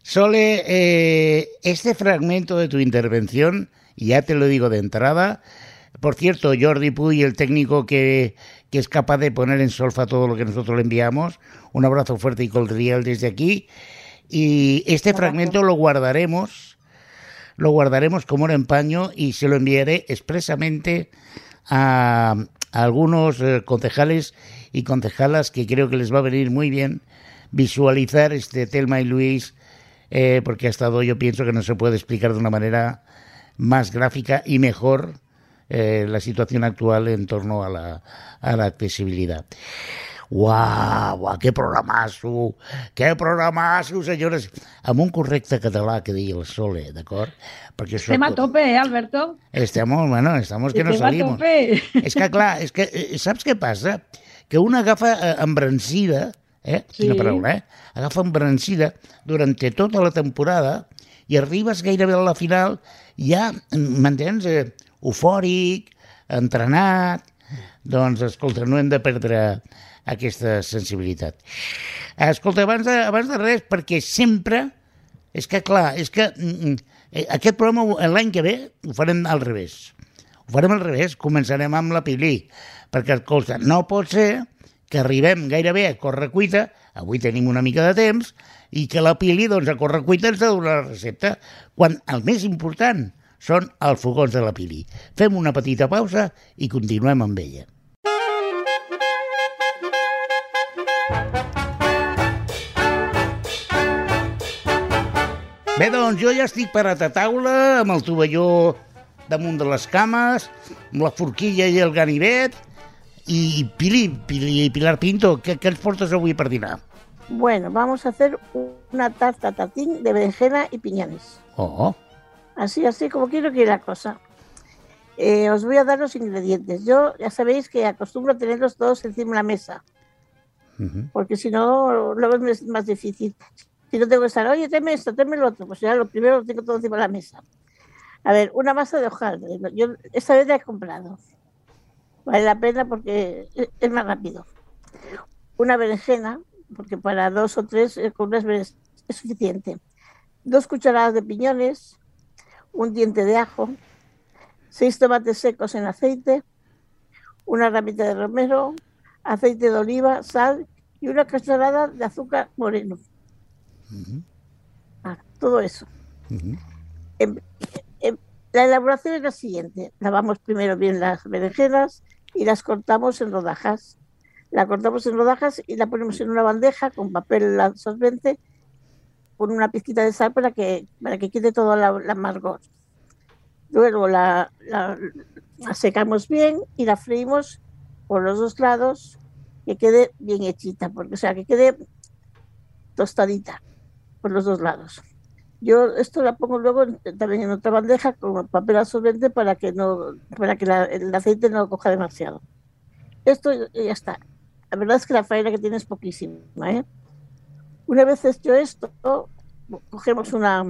Sole, eh, este fragmento de tu intervención, ya te lo digo de entrada, por cierto, Jordi Puy, el técnico que, que, es capaz de poner en solfa todo lo que nosotros le enviamos, un abrazo fuerte y cordial desde aquí. Y este fragmento lo guardaremos, lo guardaremos como un empaño y se lo enviaré expresamente a, algunos eh, concejales y concejalas que creo que les va a venir muy bien visualizar este Telma y Luis, eh, porque ha estado, yo pienso que no se puede explicar de una manera más gráfica y mejor eh, la situación actual en torno a la, a la accesibilidad. Uau, uau, que programasso, que programasso, senyores. Amb un correcte català que digui el Sole, d'acord? Perquè això... Estem a tope, eh, Alberto? Estamos, bueno, estamos que no salimos. a tope. És que, clar, és que, eh, saps què passa? Que una agafa embrancida, eh? Sí. Quina paraula, eh? Agafa embrancida durant tota la temporada i arribes gairebé a la final ja, m'entens, eh, eufòric, entrenat, doncs, escolta, no hem de perdre aquesta sensibilitat. Escolta, abans de, abans de res, perquè sempre... És que, clar, és que mm, mm, eh, aquest programa l'any que ve ho farem al revés. Ho farem al revés, començarem amb la Pilí, perquè, escolta, no pot ser que arribem gairebé a correcuita, avui tenim una mica de temps, i que la Pili, doncs, a correcuita ens ha de donar la recepta, quan el més important són els fogons de la Pili. Fem una petita pausa i continuem amb ella. Bé, doncs jo ja estic parat a taula amb el tovalló damunt de les cames, amb la forquilla i el ganivet. I Pili, Pili Pilar Pinto, què, què ens portes avui per dinar? Bueno, vamos a hacer una tarta tatín de berenjena y piñones. Oh. Así, así como quiero que la cosa. Eh, os voy a dar los ingredientes. Yo ya sabéis que acostumbro a tenerlos todos encima de la mesa, uh -huh. porque si no, luego es más difícil. Si no tengo que estar, oye, tráeme esto, tráeme lo otro, pues ya lo primero lo tengo todo encima de la mesa. A ver, una masa de hojaldre. Yo esta vez la he comprado. Vale la pena porque es más rápido. Una berenjena, porque para dos o tres eh, con unas es suficiente. Dos cucharadas de piñones, un diente de ajo, seis tomates secos en aceite, una ramita de romero, aceite de oliva, sal y una cucharada de azúcar moreno. Ah, todo eso. Em, em, la elaboración es la siguiente. Lavamos primero bien las berenjenas y las cortamos en rodajas. La cortamos en rodajas y la ponemos en una bandeja con papel absorbente con una pizquita de sal para que, para que quede todo el amargor. Luego la, la, la secamos bien y la freímos por los dos lados, que quede bien hechita, porque, o sea, que quede tostadita por los dos lados. Yo esto la pongo luego también en otra bandeja con papel absorbente para que no para que la- el aceite no coja demasiado. Esto ya ya está. La verdad es que la faena que tiene es poquísima. ¿eh? Una vez hecho esto, cogemos una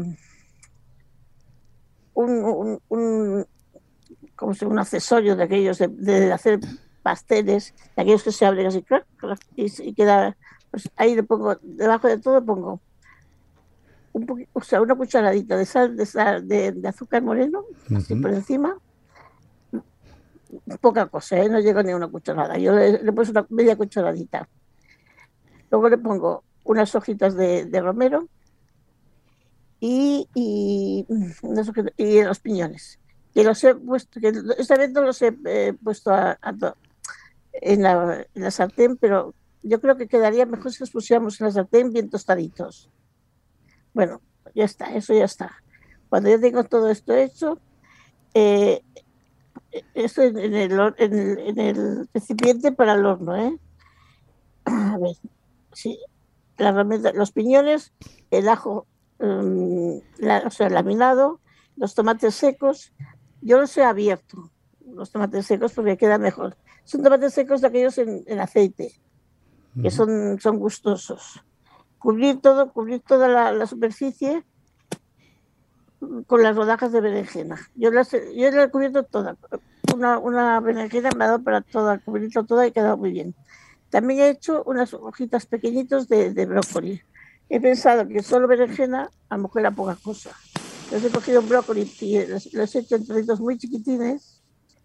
un, un, un, como si un accesorio de aquellos de, de hacer pasteles, de aquellos que se abren así, y, y queda, pues ahí le pongo, debajo de todo pongo un o sea, una cucharadita de sal, de, sal, de, de azúcar moreno, así Ujú. por encima. Poca cosa, ¿eh? no llego ni a una cucharada. Yo le, le pongo una media cucharadita. Luego le pongo unas hojitas de, de romero y, y, unas hojitas- y los piñones. Que los he puesto, que esta vez no los he eh, puesto a- a to- en, la, en la sartén, pero yo creo que quedaría mejor si los pusiéramos en la sartén bien tostaditos. Bueno, ya está, eso ya está. Cuando ya tengo todo esto hecho, eh, esto en, en el, en, el, en el recipiente para el horno, ¿eh? A ver, sí, la herramienta- los piñones, el ajo, mm, la- o sea, laminado, los tomates secos, yo los he abierto, los tomates secos porque queda mejor. Son tomates secos de aquellos en, en aceite, que son, son gustosos. Cubrir todo, cubrir toda la, la superficie con las rodajas de berenjena. Yo las, yo la he cubierto toda. Una, una berenjena me ha dado para toda, cubrirlo toda y quedado muy bien. También he hecho unas hojitas pequeñitos de, de brócoli. He pensado que solo berenjena a lo mejor era poca cosa. Entonces he cogido un brócoli y los, los he hecho en trocitos muy chiquitines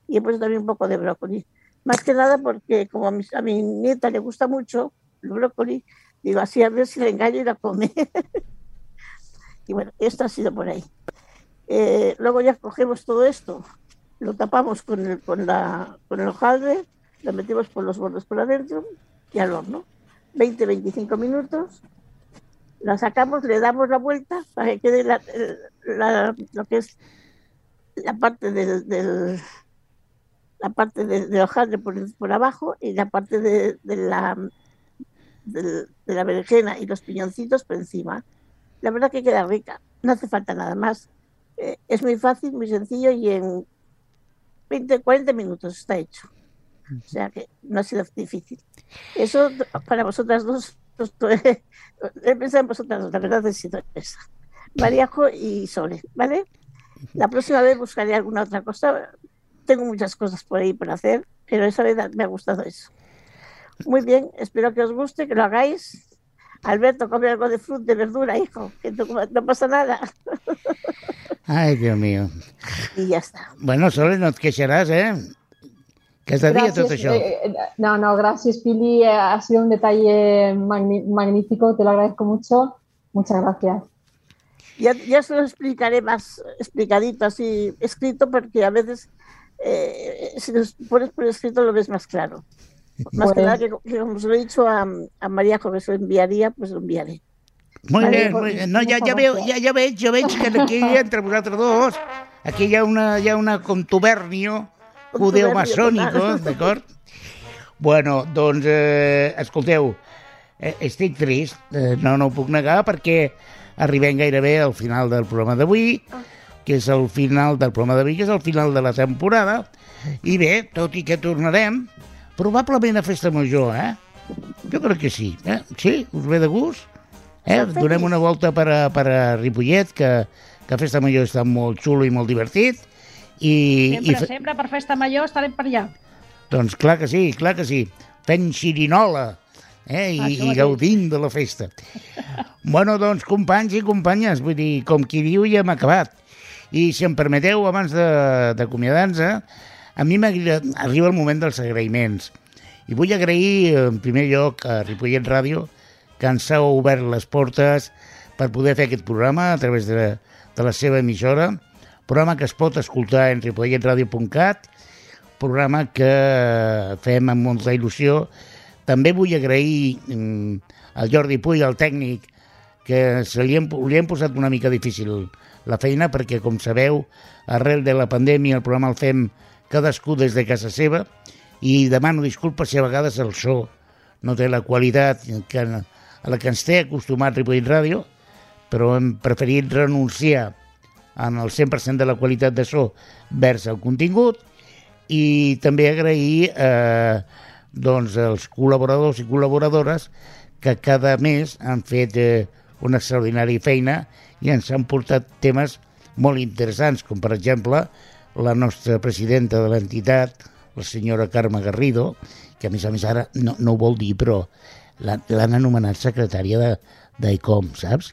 y he puesto también un poco de brócoli. Más que nada porque como a mi, a mi nieta le gusta mucho el brócoli, digo así a ver si le engaño y la come. (laughs) y bueno, esto ha sido por ahí. Eh, luego ya cogemos todo esto, lo tapamos con el, con la, con el hojaldre, lo metemos por los bordes por adentro y al horno. 20-25 minutos. La sacamos, le damos la vuelta para que quede la- la- lo que es la parte del, del- la parte de, hojaldre por, por abajo y la parte de, de la del- de la berenjena y los piñoncitos por encima. La verdad que queda rica, no hace falta nada más. Eh, es muy fácil, muy sencillo y en 20, 40 minutos está hecho. O sea que no ha sido difícil. Eso para vosotras dos, (laughs) he pensado en vosotras dos, la verdad ha sido esa. Mariajo y Sole, ¿vale? La próxima vez buscaré alguna otra cosa. Tengo muchas cosas por ahí por hacer, pero esa vez me ha gustado eso. Muy bien, espero que os guste, que lo hagáis. Alberto, come algo de fruta, de verdura, hijo, que no, no pasa nada. Ai, Déu meu. Y ya está. Bueno, Sole, no et queixaràs, eh? Que és de tot això. eh, no, no, gracias, Pili. eh, Ha sido un detalle magnífico. Te lo agradezco mucho. Muchas gracias. Ya, ya se lo explicaré más explicadito, así escrito, porque a veces eh, si lo pones por escrito lo ves más claro. Más que Pues- nada que, que como se lo he dicho a, a María, que se lo enviaría, pues lo enviaré. Molt Vale, pues, molt bé. No, moltes veu, gràcies. ja, ja veig, jo veig que aquí entre vosaltres dos, aquí ha una, ha una contubernio judeo-masònico, total. d'acord? Bueno, doncs, eh, escolteu, eh, estic trist, eh, no, no ho puc negar, perquè arribem gairebé al final del programa d'avui, que és el final del programa d'avui, que és el final de la temporada, i bé, tot i que tornarem, probablement a Festa Major, eh? Jo crec que sí, eh? Sí? Us ve de gust? Eh? Donem una volta per a, per a Ripollet, que, que Festa Major està molt xulo i molt divertit. I, Sempre, i fe- sempre per festa major estarem per allà. doncs clar que sí, clar que sí. Fent xirinola eh? I, i gaudint de la festa. bueno, doncs, companys i companyes, vull dir, com qui diu, ja hem acabat. I si em permeteu, abans de- d'acomiadar-nos, a mi arriba el moment dels agraïments. I vull agrair, en primer lloc, a Ripollet Ràdio, que ens ha obert les portes per poder fer aquest programa a través de, de la seva emissora, programa que es pot escoltar en ripolletradio.cat, programa que fem amb molta il·lusió. També vull agrair mm, al Jordi Puy, el tècnic, que se li hem, li hem posat una mica difícil la feina, perquè, com sabeu, arrel de la pandèmia el programa el fem cadascú des de casa seva i demano disculpes si a vegades el so no té la qualitat que, a la que ens té acostumat Ripollet Ràdio, però hem preferit renunciar en el 100% de la qualitat de so vers el contingut i també agrair eh, doncs, els col·laboradors i col·laboradores que cada mes han fet eh, una extraordinària feina i ens han portat temes molt interessants, com per exemple la nostra presidenta de l'entitat, la senyora Carme Garrido, que a més a més ara no, no ho vol dir, però l'han anomenat secretària d'ECOM, saps?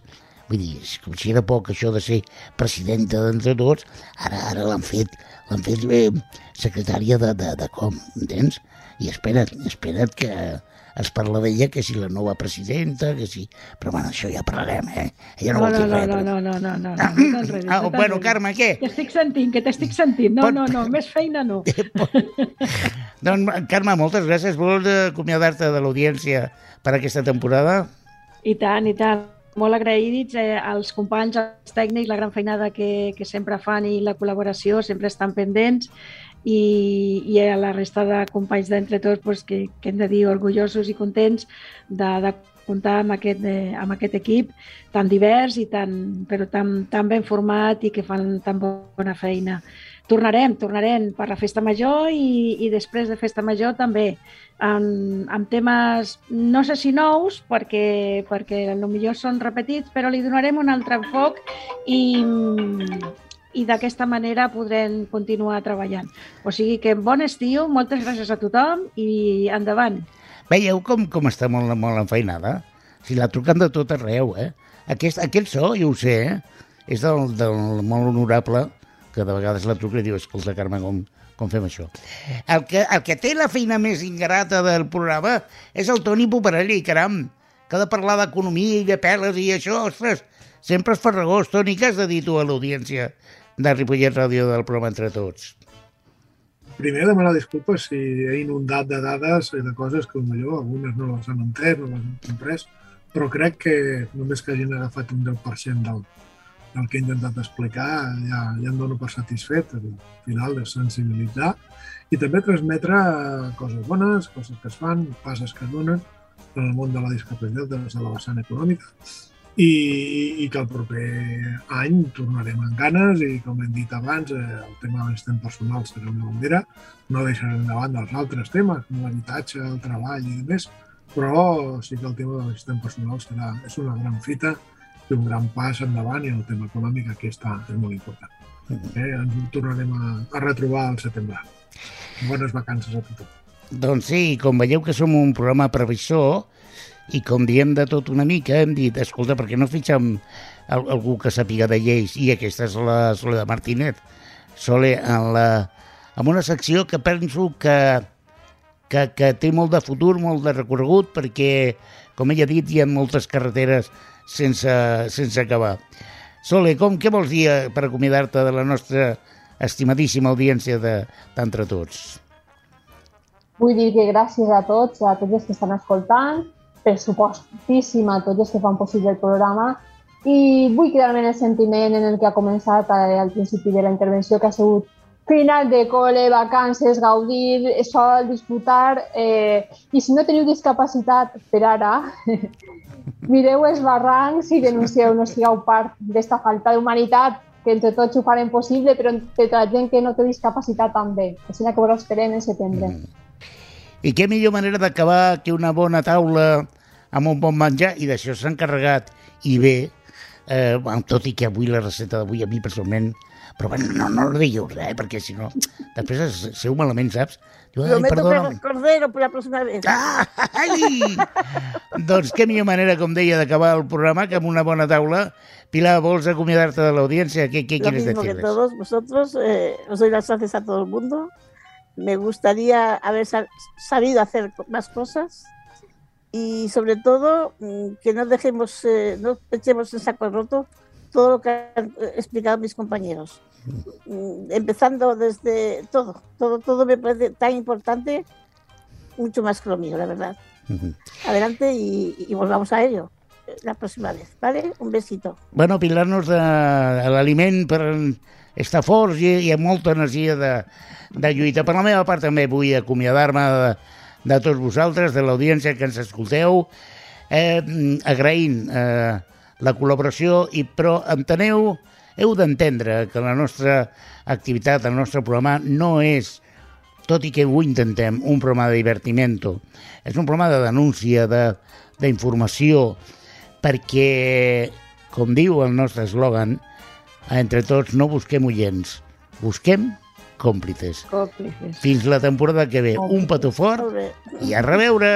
Vull dir, com si era poc això de ser presidenta d'entre tots, ara ara l'han fet, l'han fet eh, secretària de, de, de com, entens? I espera't, espera't que, es parla d'ella que si la nova presidenta, que si... Però bueno, això ja parlarem, eh? Ella no, No, vol no, dir no, res. no, però- no, no, no, no, no, (coughs) no t'enredis, Ah, no bueno. Carme, què? T'estic sentint, que t'estic sentint. No, Pot- no, no, més feina no. (laughs) Doncs, Carme, moltes gràcies. Vols acomiadar-te de l'audiència per aquesta temporada? I tant, i tant. Molt agraïts eh, als companys, als tècnics, la gran feinada que, que sempre fan i la col·laboració, sempre estan pendents i, i a la resta de companys d'entre tots pues, que, que hem de dir orgullosos i contents de, de comptar amb aquest, eh, amb aquest equip tan divers i tan, però tan, tan ben format i que fan tan bona feina. Tornarem, tornarem per la festa major i, i després de festa major també amb, amb temes, no sé si nous, perquè, perquè millor són repetits, però li donarem un altre enfoc i, i d'aquesta manera podrem continuar treballant. O sigui que bon estiu, moltes gràcies a tothom i endavant. Veieu com, com està molt, molt enfeinada? Si la truquen de tot arreu, eh? Aquest, aquest so, jo ho sé, eh? És del, del molt honorable, que de vegades la truca i diu, escolta, Carme, com, com fem això? El que, el que té la feina més ingrata del programa és el Toni Poparelli, caram, que ha de parlar d'economia i de peles i això, ostres, sempre és farragós. Toni, què has de dir tu a l'audiència de Ripollet Ràdio del programa Entre Tots? Primer, demanar disculpes si he inundat de dades i de coses que potser algunes no les han entès, no les han comprès, però crec que només que hagin agafat un 10% del, del que he intentat explicar ja, ja em dono per satisfet. Al final és sensibilitzar i també transmetre eh, coses bones, coses que es fan, passes que es donen en el món de la discapacitat des de la vessant econòmica i, i que el proper any tornarem amb ganes i com hem dit abans eh, el tema de l'assistent personal serà una bandera no deixarem de banda els altres temes com l'habitatge, el treball i més però sí que el tema de l'assistent personal serà, és una gran fita i un gran pas endavant i el tema econòmic aquí està, és molt important. Eh, ens tornarem a, a retrobar al setembre. Bones vacances a tothom. Doncs sí, com veieu que som un programa previsor i com diem de tot una mica, hem dit, escolta, per què no fitxem al- algú que sàpiga de lleis? I aquesta és la Soledad Martínez. Sole, en, la, en una secció que penso que, que, que té molt de futur, molt de recorregut, perquè, com ella ha dit, hi ha moltes carreteres sense, sense acabar. Sole, com, què vols dir eh, per acomiadar-te de la nostra estimadíssima audiència de- d'entre tots? Vull dir que gràcies a tots, a tots els que estan escoltant, per supostíssim a tots els que fan possible el programa i vull quedar-me en el sentiment en el que ha començat al principi de la intervenció, que ha sigut final de col·le, vacances, gaudir, sol, disfrutar, eh, i si no teniu discapacitat per ara, (laughs) mireu els barrancs i denuncieu, no sigueu part d'esta falta d'humanitat, que entre tots ho farem possible, però entre la gent que no té discapacitat també. Així que us esperem en setembre. Mm. I què millor manera d'acabar que una bona taula amb un bon menjar, i d'això s'ha encarregat i bé, eh, tot i que avui la recepta d'avui a mi personalment però bueno, no, no digueu res, eh, perquè si no després es, seu malament, saps? Diu, ai, perdona. cordero por la próxima vez. Ah, ai! doncs què millor manera, com deia, d'acabar el programa que amb una bona taula. Pilar, vols acomiadar-te de l'audiència? Què, què Lo quieres mismo que decirles? todos vosotros, eh, os doy las gracias a todo el mundo. Me gustaría haber sa- sabido hacer más cosas y sobre todo mm, que no dejemos, eh, no echemos en saco roto todo lo que han eh, explicado mis compañeros. Mm, Empezando desde todo, todo, todo me parece tan importante, mucho más que lo mío, la verdad. Adelante y, y volvamos a ello. la próxima vez, ¿vale? Un besito. Bueno, de l'aliment per estar forts i, i amb molta energia de, de lluita. Per la meva part també vull acomiadar-me de, de tots vosaltres, de l'audiència que ens escolteu, eh, agraint eh, la col·laboració, i però enteneu, heu d'entendre que la nostra activitat, el nostre programa no és, tot i que ho intentem, un programa de divertimento. És un programa de denúncia, d'informació, perquè, com diu el nostre eslògan, entre tots no busquem oients, busquem còmplices. Còmplices. Fins la temporada que ve. Un petó fort i a reveure!